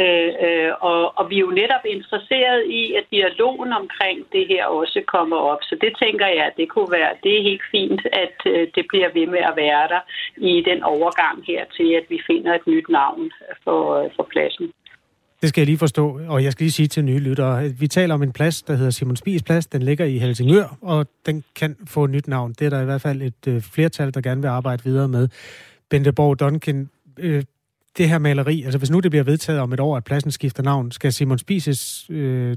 øh, øh, og, og vi er jo netop interesseret i, at dialogen omkring det her også kommer op. Så det tænker jeg, at det kunne være, det er helt fint, at øh, det bliver ved med at være der i den overgang her til, at vi finder et nyt navn for, øh, for pladsen. Det skal jeg lige forstå, og jeg skal lige sige til nye lyttere, at vi taler om en plads, der hedder Simon Spies Plads. Den ligger i Helsingør, og den kan få et nyt navn. Det er der i hvert fald et øh, flertal, der gerne vil arbejde videre med. Bente Borg Duncan, øh, det her maleri, altså hvis nu det bliver vedtaget om et år, at pladsen skifter navn, skal Simon Spies øh,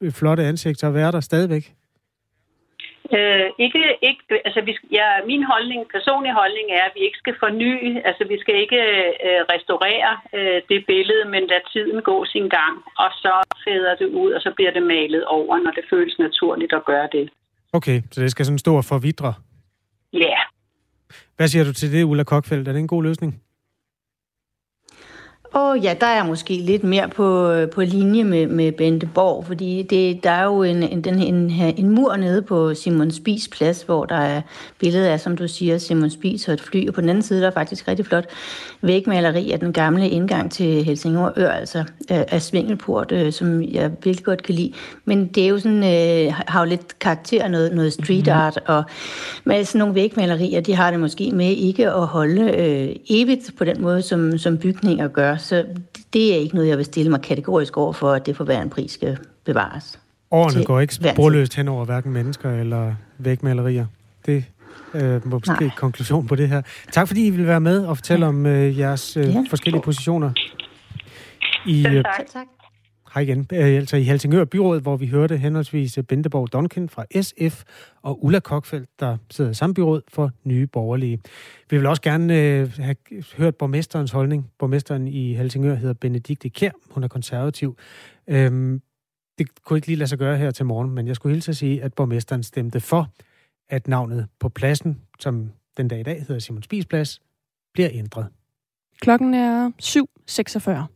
øh flotte ansigt så være der stadigvæk? Øh, ikke, ikke, altså vi, ja, min holdning, personlig holdning er, at vi ikke skal forny, altså vi skal ikke øh, restaurere øh, det billede, men lade tiden gå sin gang, og så fæder det ud, og så bliver det malet over, når det føles naturligt at gøre det. Okay, så det skal sådan stå og forvidre? Ja. Hvad siger du til det, Ulla Kokfeldt? Er det en god løsning? Åh oh, ja, der er måske lidt mere på, på linje med, med Bente Borg, fordi det, der er jo en, en, en, en, en mur nede på Simon Spis plads, hvor der er billedet af, som du siger, Simon Spis og et fly, og på den anden side der er faktisk rigtig flot vægmaleri af den gamle indgang til Helsingør Ør, altså af Svingelport, øh, som jeg virkelig godt kan lide. Men det er jo sådan, øh, har jo lidt karakter, noget, noget street mhm. art, og med sådan nogle vægmalerier, de har det måske med ikke at holde øh, evigt på den måde, som, som bygninger gør. Så det er ikke noget, jeg vil stille mig kategorisk over for, at det for hver en pris skal bevares. Årene går ikke sporløst hen over hverken mennesker eller vægmalerier. Det øh, måske Nej. konklusion på det her. Tak fordi I vil være med og fortælle ja. om øh, jeres øh, ja. forskellige positioner. I, øh, tak. tak. Hej igen. Øh, altså i Helsingør Byråd, hvor vi hørte henholdsvis Benteborg Donken fra SF og Ulla Kokfeldt, der sidder i samme byråd for Nye Borgerlige. Vi vil også gerne øh, have hørt borgmesterens holdning. Borgmesteren i Helsingør hedder Benedikte Kær. Hun er konservativ. Øhm, det kunne ikke lige lade sig gøre her til morgen, men jeg skulle hilse at sige, at borgmesteren stemte for, at navnet på pladsen, som den dag i dag hedder Simon Spies Plads, bliver ændret. Klokken er 7.46.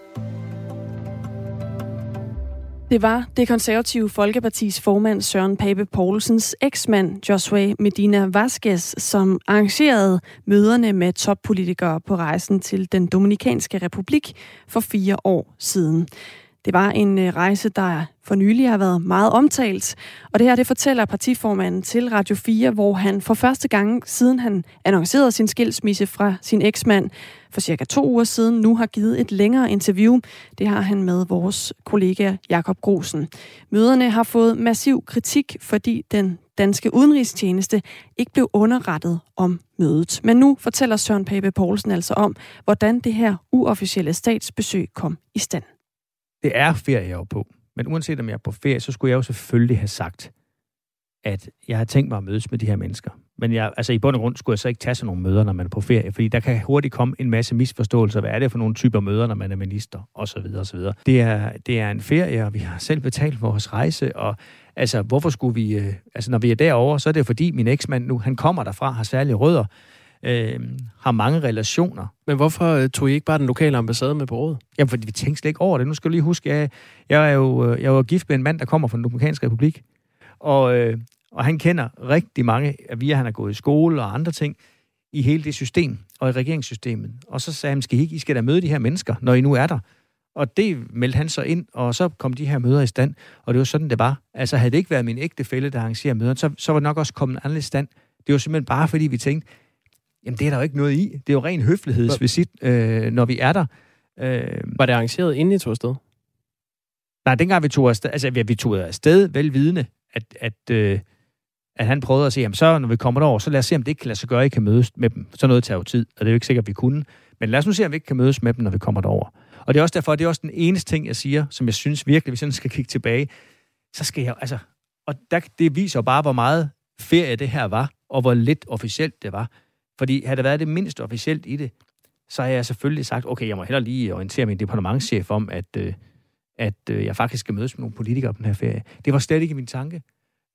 Det var det konservative Folkepartis formand Søren Pape Poulsens eksmand Joshua Medina Vasquez, som arrangerede møderne med toppolitikere på rejsen til den Dominikanske Republik for fire år siden. Det var en øh, rejse, der for nylig har været meget omtalt, og det her det fortæller partiformanden til Radio 4, hvor han for første gang siden han annoncerede sin skilsmisse fra sin eksmand for cirka to uger siden, nu har givet et længere interview. Det har han med vores kollega Jakob Grosen. Møderne har fået massiv kritik, fordi den danske udenrigstjeneste ikke blev underrettet om mødet. Men nu fortæller Søren Pape Poulsen altså om, hvordan det her uofficielle statsbesøg kom i stand. Det er ferie, jeg er på. Men uanset om jeg er på ferie, så skulle jeg jo selvfølgelig have sagt, at jeg har tænkt mig at mødes med de her mennesker. Men jeg, altså i bund og grund skulle jeg så ikke tage sådan nogle møder, når man er på ferie, fordi der kan hurtigt komme en masse misforståelser. Hvad er det for nogle typer møder, når man er minister, og så videre, og så videre. Det er, det er en ferie, og vi har selv betalt vores rejse, og altså, hvorfor skulle vi... Øh, altså, når vi er derovre, så er det fordi min eksmand nu, han kommer derfra, har særlige rødder, øh, har mange relationer. Men hvorfor øh, tog I ikke bare den lokale ambassade med på råd? Jamen, fordi vi tænkte slet ikke over det. Nu skal du lige huske, jeg, jeg er jo jeg er gift med en mand, der kommer fra den Dominikanske Republik. Og, øh, og han kender rigtig mange, via han har gået i skole og andre ting, i hele det system og i regeringssystemet. Og så sagde han, skal I ikke, I skal da møde de her mennesker, når I nu er der. Og det meldte han så ind, og så kom de her møder i stand, og det var sådan, det var. Altså, havde det ikke været min ægte fælde, der arrangerer møder, så, så var det nok også kommet en anden stand. Det var simpelthen bare, fordi vi tænkte, Jamen, det er der jo ikke noget i. Det er jo ren høflighedsvisit, øh, når vi er der. Øh, var det arrangeret inden I tog afsted? Nej, dengang vi tog afsted, altså vi tog afsted velvidende, at, at, øh, at han prøvede at se, jamen så når vi kommer derover, så lad os se, om det ikke kan lade sig gøre, at I kan mødes med dem. Så noget tager jo tid, og det er jo ikke sikkert, at vi kunne. Men lad os nu se, om vi ikke kan mødes med dem, når vi kommer derover. Og det er også derfor, det er også den eneste ting, jeg siger, som jeg synes virkelig, hvis jeg skal kigge tilbage, så skal jeg, altså, og der, det viser bare, hvor meget ferie det her var, og hvor lidt officielt det var. Fordi havde det været det mindst officielt i det, så har jeg selvfølgelig sagt, okay, jeg må heller lige orientere min departementschef om, at, øh, at øh, jeg faktisk skal mødes med nogle politikere på den her ferie. Det var slet ikke min tanke.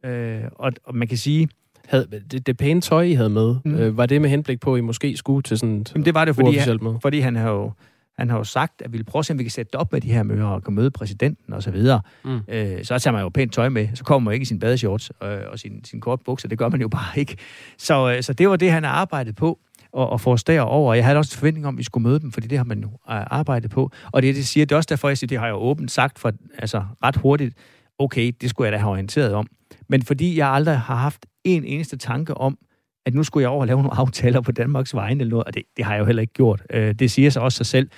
Øh, og, og man kan sige... Havde, det, det pæne tøj, I havde med, mm. øh, var det med henblik på, at I måske skulle til sådan et Jamen, det var det, fordi, han, fordi han har jo han har jo sagt, at vi vil prøve at se, om vi kan sætte op med de her møder og kan møde præsidenten og så videre. Mm. Øh, så tager man jo pænt tøj med. Så kommer man ikke i sin badeshorts øh, og sin, sin kort bukser. Det gør man jo bare ikke. Så, øh, så det var det, han har arbejdet på og, og få os derover. Jeg havde også forventning om, at vi skulle møde dem, fordi det har man jo øh, arbejdet på. Og det, det siger, det er også derfor, jeg siger, det har jeg jo åbent sagt for, altså ret hurtigt, okay, det skulle jeg da have orienteret om. Men fordi jeg aldrig har haft en eneste tanke om, at nu skulle jeg over og lave nogle aftaler på Danmarks vegne eller noget, og det, det har jeg jo heller ikke gjort. Øh, det siger sig også sig selv.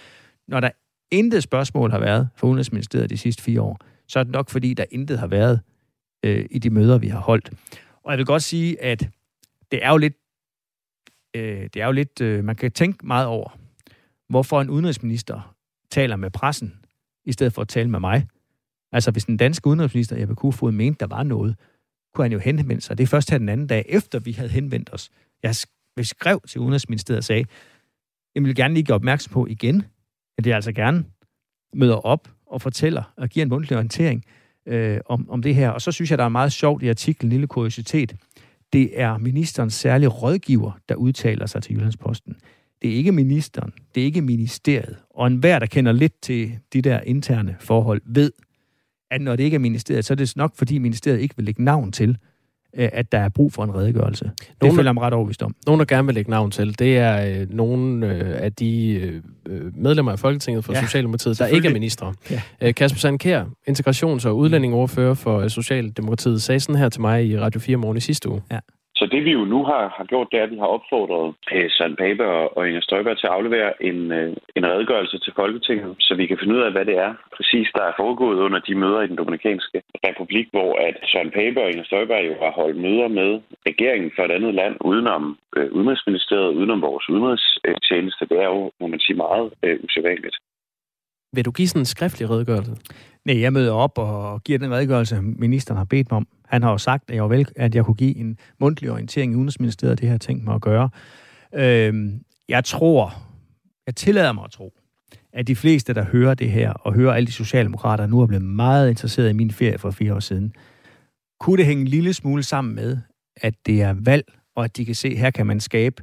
Når der intet spørgsmål har været for Udenrigsministeriet de sidste fire år, så er det nok fordi, der intet har været øh, i de møder, vi har holdt. Og jeg vil godt sige, at det er jo lidt, øh, det er jo lidt, øh, man kan tænke meget over, hvorfor en udenrigsminister taler med pressen, i stedet for at tale med mig. Altså, hvis den danske udenrigsminister, Jeppe Kofod, mente, der var noget, kunne han jo henvende sig. Det er først her den anden dag, efter vi havde henvendt os. Jeg skrev til Udenrigsministeriet og sagde, jeg vil gerne lige gøre opmærksom på igen, at jeg altså gerne møder op og fortæller og giver en mundtlig orientering øh, om, om det her. Og så synes jeg, der er meget sjovt i artiklen, lille kuriositet. Det er ministerens særlige rådgiver, der udtaler sig til Jyllandsposten. Det er ikke ministeren, det er ikke ministeriet. Og enhver, der kender lidt til de der interne forhold, ved, at når det ikke er ministeriet, så er det nok, fordi ministeriet ikke vil lægge navn til, øh, at der er brug for en redegørelse. Nogle, det føler jeg mig ret overvist om. Nogen, der gerne vil lægge navn til, det er øh, nogle øh, af de øh, medlemmer af Folketinget fra ja, Socialdemokratiet, der ikke er ministre. Ja. Øh, Kasper Sandkær, integrations- og udlændingeordfører for Socialdemokratiet, sagde sådan her til mig i Radio 4 morgen i sidste uge. Ja. Så det vi jo nu har, har gjort, det er, at vi har opfordret øh, Søren Pape og, og Inger Støjberg til at aflevere en, øh, en redegørelse til Folketinget, så vi kan finde ud af, hvad det er præcis, der er foregået under de møder i den Dominikanske Republik, hvor at Søren Pape og Inger Støjberg jo har holdt møder med regeringen for et andet land udenom øh, Udenrigsministeriet, udenom vores udenrigstjeneste. Det er jo, må man sige, meget øh, usædvanligt. Vil du give sådan en skriftlig redegørelse? Nej, jeg møder op og giver den redegørelse, ministeren har bedt mig om. Han har jo sagt, at jeg, vel, at jeg kunne give en mundtlig orientering i Udenrigsministeriet, det har jeg tænkt mig at gøre. Øhm, jeg tror, jeg tillader mig at tro, at de fleste, der hører det her, og hører alle de socialdemokrater, nu er blevet meget interesseret i min ferie for fire år siden, kunne det hænge en lille smule sammen med, at det er valg, og at de kan se, at her kan man skabe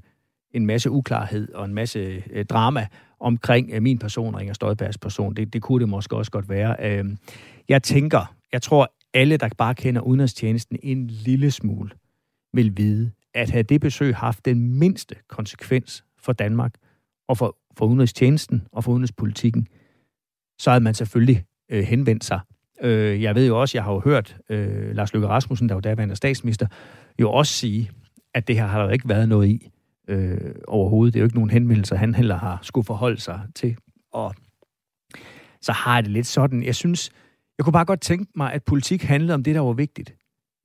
en masse uklarhed og en masse øh, drama omkring øh, min person og Inger Støjbergs person. Det, det kunne det måske også godt være. Øh, jeg tænker, jeg tror, alle, der bare kender udenrigstjenesten en lille smule, vil vide, at havde det besøg haft den mindste konsekvens for Danmark og for, for udenrigstjenesten og for udenrigspolitikken, så havde man selvfølgelig øh, henvendt sig. Øh, jeg ved jo også, jeg har jo hørt øh, Lars Løkke Rasmussen, der var daværende statsminister, jo også sige, at det her har der jo ikke været noget i øh, overhovedet. Det er jo ikke nogen henvendelser, han heller har skulle forholde sig til. Og så har jeg det lidt sådan, jeg synes, jeg kunne bare godt tænke mig, at politik handlede om det, der var vigtigt.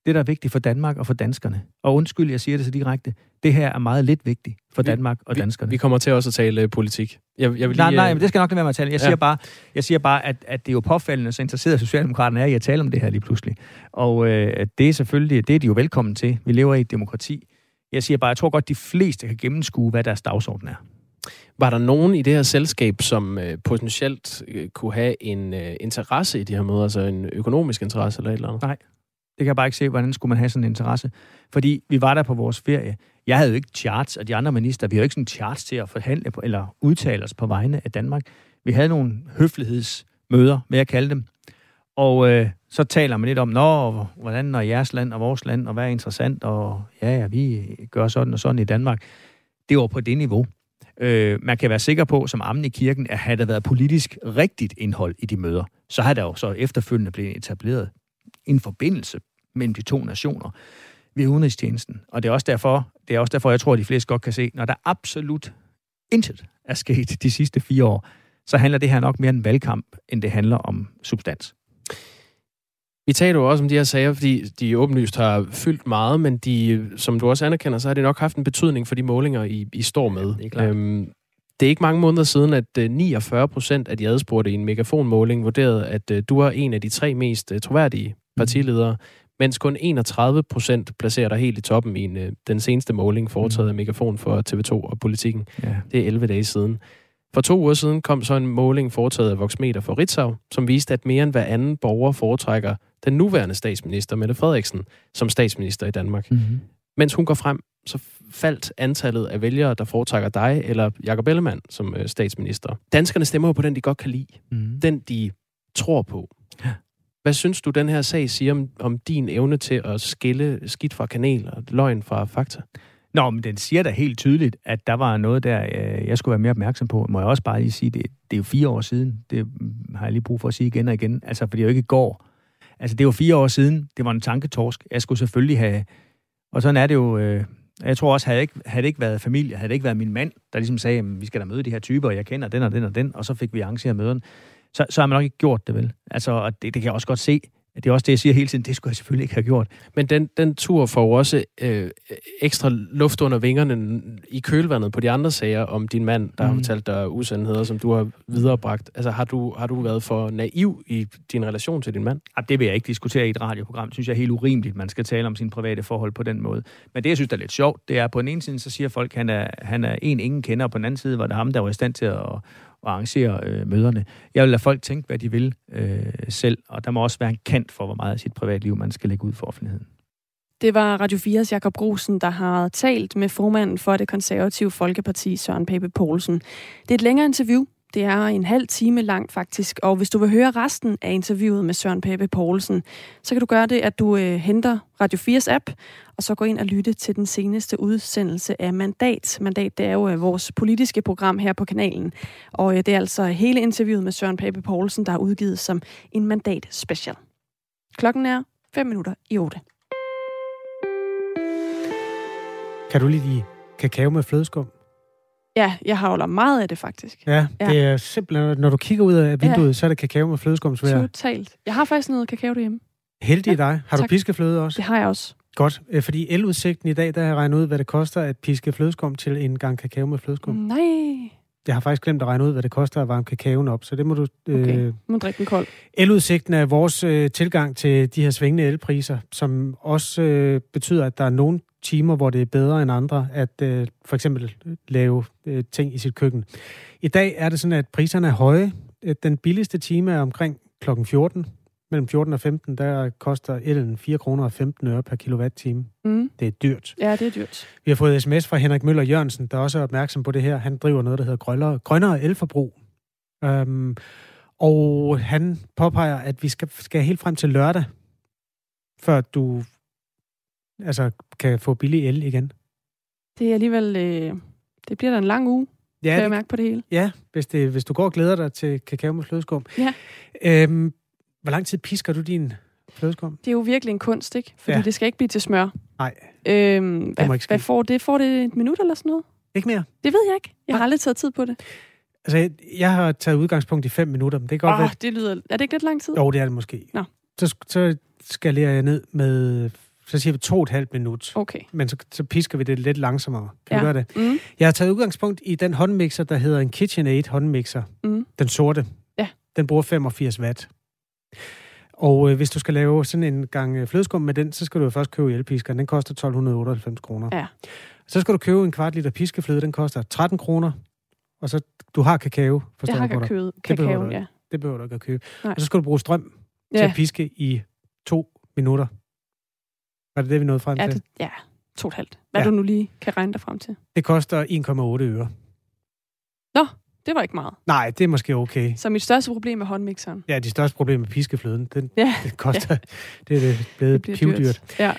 Det, der er vigtigt for Danmark og for danskerne. Og undskyld, jeg siger det så direkte. Det her er meget lidt vigtigt for Danmark og vi, danskerne. Vi kommer til også at tale øh, politik. Jeg, jeg vil lige, nej, nej, øh, men det skal nok være med at tale. Jeg ja. siger bare, jeg siger bare at, at det er jo påfaldende, så interesseret Socialdemokraterne er i at tale om det her lige pludselig. Og øh, det er selvfølgelig, det er de jo velkommen til. Vi lever i et demokrati. Jeg siger bare, jeg tror godt, de fleste kan gennemskue, hvad deres dagsorden er. Var der nogen i det her selskab, som øh, potentielt øh, kunne have en øh, interesse i de her møder, altså en økonomisk interesse eller et eller andet? Nej, det kan jeg bare ikke se, hvordan skulle man have sådan en interesse. Fordi vi var der på vores ferie. Jeg havde jo ikke charts, og de andre minister, vi havde jo ikke sådan charts til at forhandle på, eller udtale os på vegne af Danmark. Vi havde nogle høflighedsmøder, vil jeg kalde dem. Og øh, så taler man lidt om, Nå, hvordan er jeres land og vores land, og hvad er interessant, og ja, ja, vi gør sådan og sådan i Danmark. Det var på det niveau. Øh, man kan være sikker på, som ammen i kirken, at havde der været politisk rigtigt indhold i de møder, så har der jo så efterfølgende blevet etableret en forbindelse mellem de to nationer ved udenrigstjenesten. Og det er også derfor, det er også derfor, jeg tror, at de fleste godt kan se, når der absolut intet er sket de sidste fire år, så handler det her nok mere om valgkamp, end det handler om substans. Vi taler jo også om de her sager, fordi de åbenlyst har fyldt meget, men de, som du også anerkender, så har det nok haft en betydning for de målinger, I, I står med. Ja, det, er øhm, det er ikke mange måneder siden, at 49 øh, procent af de adspurgte i en megafonmåling vurderede, at øh, du er en af de tre mest øh, troværdige mm. partiledere, mm. mens kun 31 procent placerer dig helt i toppen i en, den seneste måling foretaget mm. af Megafon for TV2 og Politikken. Ja. Det er 11 dage siden. For to uger siden kom så en måling foretaget af Voxmeter for Ritzau, som viste, at mere end hver anden borger foretrækker den nuværende statsminister, Mette Frederiksen, som statsminister i Danmark. Mm-hmm. Mens hun går frem, så faldt antallet af vælgere, der foretrækker dig eller Jakob Ellemann som øh, statsminister. Danskerne stemmer jo på den, de godt kan lide. Mm. Den, de tror på. Ja. Hvad synes du, den her sag siger om, om din evne til at skille skidt fra kanel og løgn fra fakta? Nå, men den siger da helt tydeligt, at der var noget der, øh, jeg skulle være mere opmærksom på. Må jeg også bare lige sige, det, det er jo fire år siden. Det har jeg lige brug for at sige igen og igen. Altså, for det er jo ikke i går. Altså, det var fire år siden. Det var en tanketorsk. Jeg skulle selvfølgelig have... Og sådan er det jo... Øh, jeg tror også, havde det, ikke, havde det ikke været familie, havde det ikke været min mand, der ligesom sagde, at vi skal da møde de her typer, og jeg kender den og den og den, og så fik vi arrangeret møderne, så, så har man nok ikke gjort det vel. Altså, og det, det kan jeg også godt se det er også det, jeg siger hele tiden, det skulle jeg selvfølgelig ikke have gjort. Men den, den tur får jo også øh, ekstra luft under vingerne i kølvandet på de andre sager om din mand, der mm. har fortalt dig usandheder, som du har viderebragt. Altså har du, har du været for naiv i din relation til din mand? Ja, det vil jeg ikke diskutere i et radioprogram. Det synes jeg er helt urimeligt, man skal tale om sine private forhold på den måde. Men det, jeg synes, der er lidt sjovt, det er, at på den ene side, så siger folk, at han er, han er en, ingen kender, og på den anden side var det ham, der var i stand til at og arrangere øh, møderne. Jeg vil lade folk tænke, hvad de vil øh, selv, og der må også være en kant for, hvor meget af sit privatliv, man skal lægge ud for offentligheden. Det var Radio 4's Jakob Grusen, der har talt med formanden for det konservative Folkeparti, Søren Pape Poulsen. Det er et længere interview. Det er en halv time langt faktisk, og hvis du vil høre resten af interviewet med Søren Pape Poulsen, så kan du gøre det, at du øh, henter Radio 4's app, og så gå ind og lytte til den seneste udsendelse af Mandat. Mandat, det er jo øh, vores politiske program her på kanalen, og øh, det er altså hele interviewet med Søren Pape Poulsen, der er udgivet som en Mandat special. Klokken er 5 minutter i 8. Kan du lide kakao med flødeskum? Ja, jeg havler meget af det faktisk. Ja, ja, det er simpelthen, når du kigger ud af vinduet, ja. så er det kakao med flødeskumsvær. Totalt. Jeg har faktisk noget kakao derhjemme. Heldig ja, dig. Har tak. du piskefløde også? Det har jeg også. Godt, øh, fordi eludsigten i dag, der har jeg regnet ud, hvad det koster at piske flødeskum til en gang kakao med flødeskum. Nej. Jeg har faktisk glemt at regne ud, hvad det koster at varme kakaoen op, så det må du... Okay, øh, må drikke den kold. Eludsigten er vores øh, tilgang til de her svingende elpriser, som også øh, betyder, at der er nogle timer, hvor det er bedre end andre at øh, for eksempel lave øh, ting i sit køkken. I dag er det sådan, at priserne er høje. Den billigste time er omkring klokken 14. Mellem 14 og 15, der koster elen 4 kroner og 15 øre per kilowatt-time. Mm. Det er dyrt. Ja, det er dyrt. Vi har fået sms fra Henrik Møller Jørgensen, der også er opmærksom på det her. Han driver noget, der hedder grønnere, grønnere elforbrug. Um, og han påpeger, at vi skal, skal helt frem til lørdag, før du altså, kan få billig el igen. Det er alligevel... Øh, det bliver da en lang uge, ja, kan jeg mærke på det hele. Ja, hvis, det, hvis du går og glæder dig til kakao med flødeskum. Ja. Øhm, hvor lang tid pisker du din flødeskum? Det er jo virkelig en kunst, ikke? Fordi ja. det skal ikke blive til smør. Nej. Øhm, hvad, hvad får det? Får det et minut eller sådan noget? Ikke mere. Det ved jeg ikke. Jeg har aldrig taget tid på det. Altså, jeg, jeg har taget udgangspunkt i fem minutter, men det kan godt oh, være... det lyder... Er det ikke lidt lang tid? Jo, det er det måske. Nå. Så, så skalerer jeg ned med så siger vi to og et halvt minut. Okay. Men så, så pisker vi det lidt langsommere. Kan ja. du gøre det? Mm. Jeg har taget udgangspunkt i den håndmixer, der hedder en KitchenAid håndmixer. Mm. Den sorte. Ja. Den bruger 85 watt. Og øh, hvis du skal lave sådan en gang øh, flødeskum med den, så skal du jo først købe elpiskeren. Den koster 1298 kroner. Ja. Så skal du købe en kvart liter piskefløde. Den koster 13 kroner. Og så, du har kakao. Jeg har kakao, kakao ja. Det behøver du ikke at købe. Nej. Og så skal du bruge strøm ja. til at piske i to minutter. Var det det, vi nåede frem ja, til? Det, ja, to og halvt. Hvad ja. du nu lige kan regne dig frem til. Det koster 1,8 øre. Nå, det var ikke meget. Nej, det er måske okay. Så mit største problem er håndmixeren. Ja, det største problem er piskefløden. Den, ja. det koster, ja. det er det blevet det pivdyrt. Ja.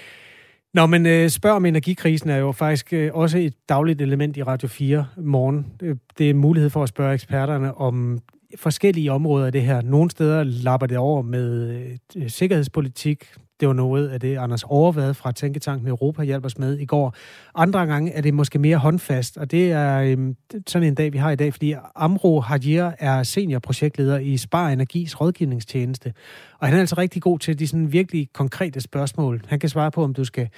Nå, men øh, spørg om energikrisen er jo faktisk øh, også et dagligt element i Radio 4 morgen. Øh, det er en mulighed for at spørge eksperterne om forskellige områder af det her. Nogle steder lapper det over med øh, sikkerhedspolitik, det var noget af det, Anders Overvad fra Tænketanken Europa hjalp os med i går. Andre gange er det måske mere håndfast, og det er øhm, sådan en dag, vi har i dag, fordi Amro Hajir er seniorprojektleder i Spar Energis rådgivningstjeneste. Og han er altså rigtig god til de sådan virkelig konkrete spørgsmål. Han kan svare på, om du skal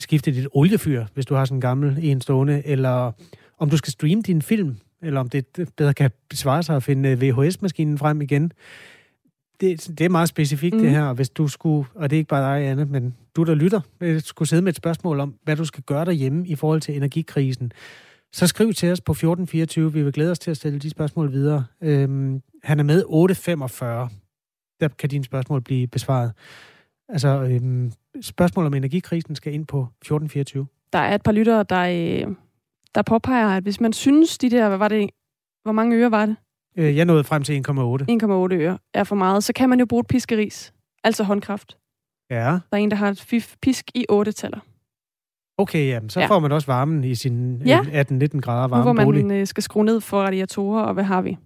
skifte dit oliefyr, hvis du har sådan en gammel en stående, eller om du skal streame din film, eller om det bedre kan svare sig at finde VHS-maskinen frem igen det, det er meget specifikt, mm. det her. Hvis du skulle, og det er ikke bare dig, Anne, men du, der lytter, øh, skulle sidde med et spørgsmål om, hvad du skal gøre derhjemme i forhold til energikrisen, så skriv til os på 1424. Vi vil glæde os til at stille de spørgsmål videre. Øhm, han er med 845. Der kan dine spørgsmål blive besvaret. Altså, øhm, spørgsmål om energikrisen skal ind på 1424. Der er et par lyttere, der, øh, der påpeger, at hvis man synes, de der, hvad var det, hvor mange øre var det? Øh, jeg nåede frem til 1,8. 1,8 øre er for meget. Så kan man jo bruge et piskeris, altså håndkraft. Ja. Der er en, der har et pisk i 8 taller. Okay, jamen, så ja. får man også varmen i sin ja. 18-19 grader varme nu, hvor man bolig. Øh, skal skrue ned for radiatorer, og hvad har vi?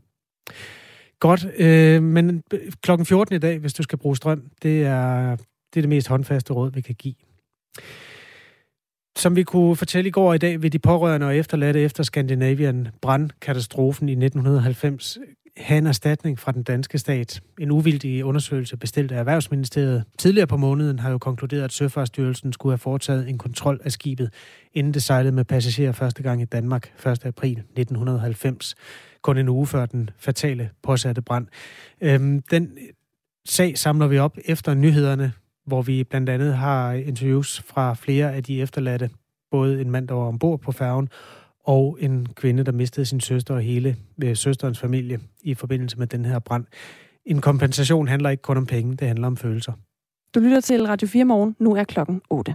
Godt, øh, men klokken 14 i dag, hvis du skal bruge strøm, det er det, er det mest håndfaste råd, vi kan give. Som vi kunne fortælle i går i dag, vil de pårørende og efterladte efter Scandinavian brandkatastrofen i 1990 have en erstatning fra den danske stat. En uvildig undersøgelse bestilt af Erhvervsministeriet tidligere på måneden har jo konkluderet, at Søfartsstyrelsen skulle have foretaget en kontrol af skibet, inden det sejlede med passagerer første gang i Danmark 1. april 1990, kun en uge før den fatale påsatte brand. Øhm, den sag samler vi op efter nyhederne, hvor vi blandt andet har interviews fra flere af de efterladte, både en mand, der var ombord på færgen, og en kvinde, der mistede sin søster og hele øh, søsterens familie i forbindelse med den her brand. En kompensation handler ikke kun om penge, det handler om følelser. Du lytter til Radio 4 morgen. Nu er klokken 8.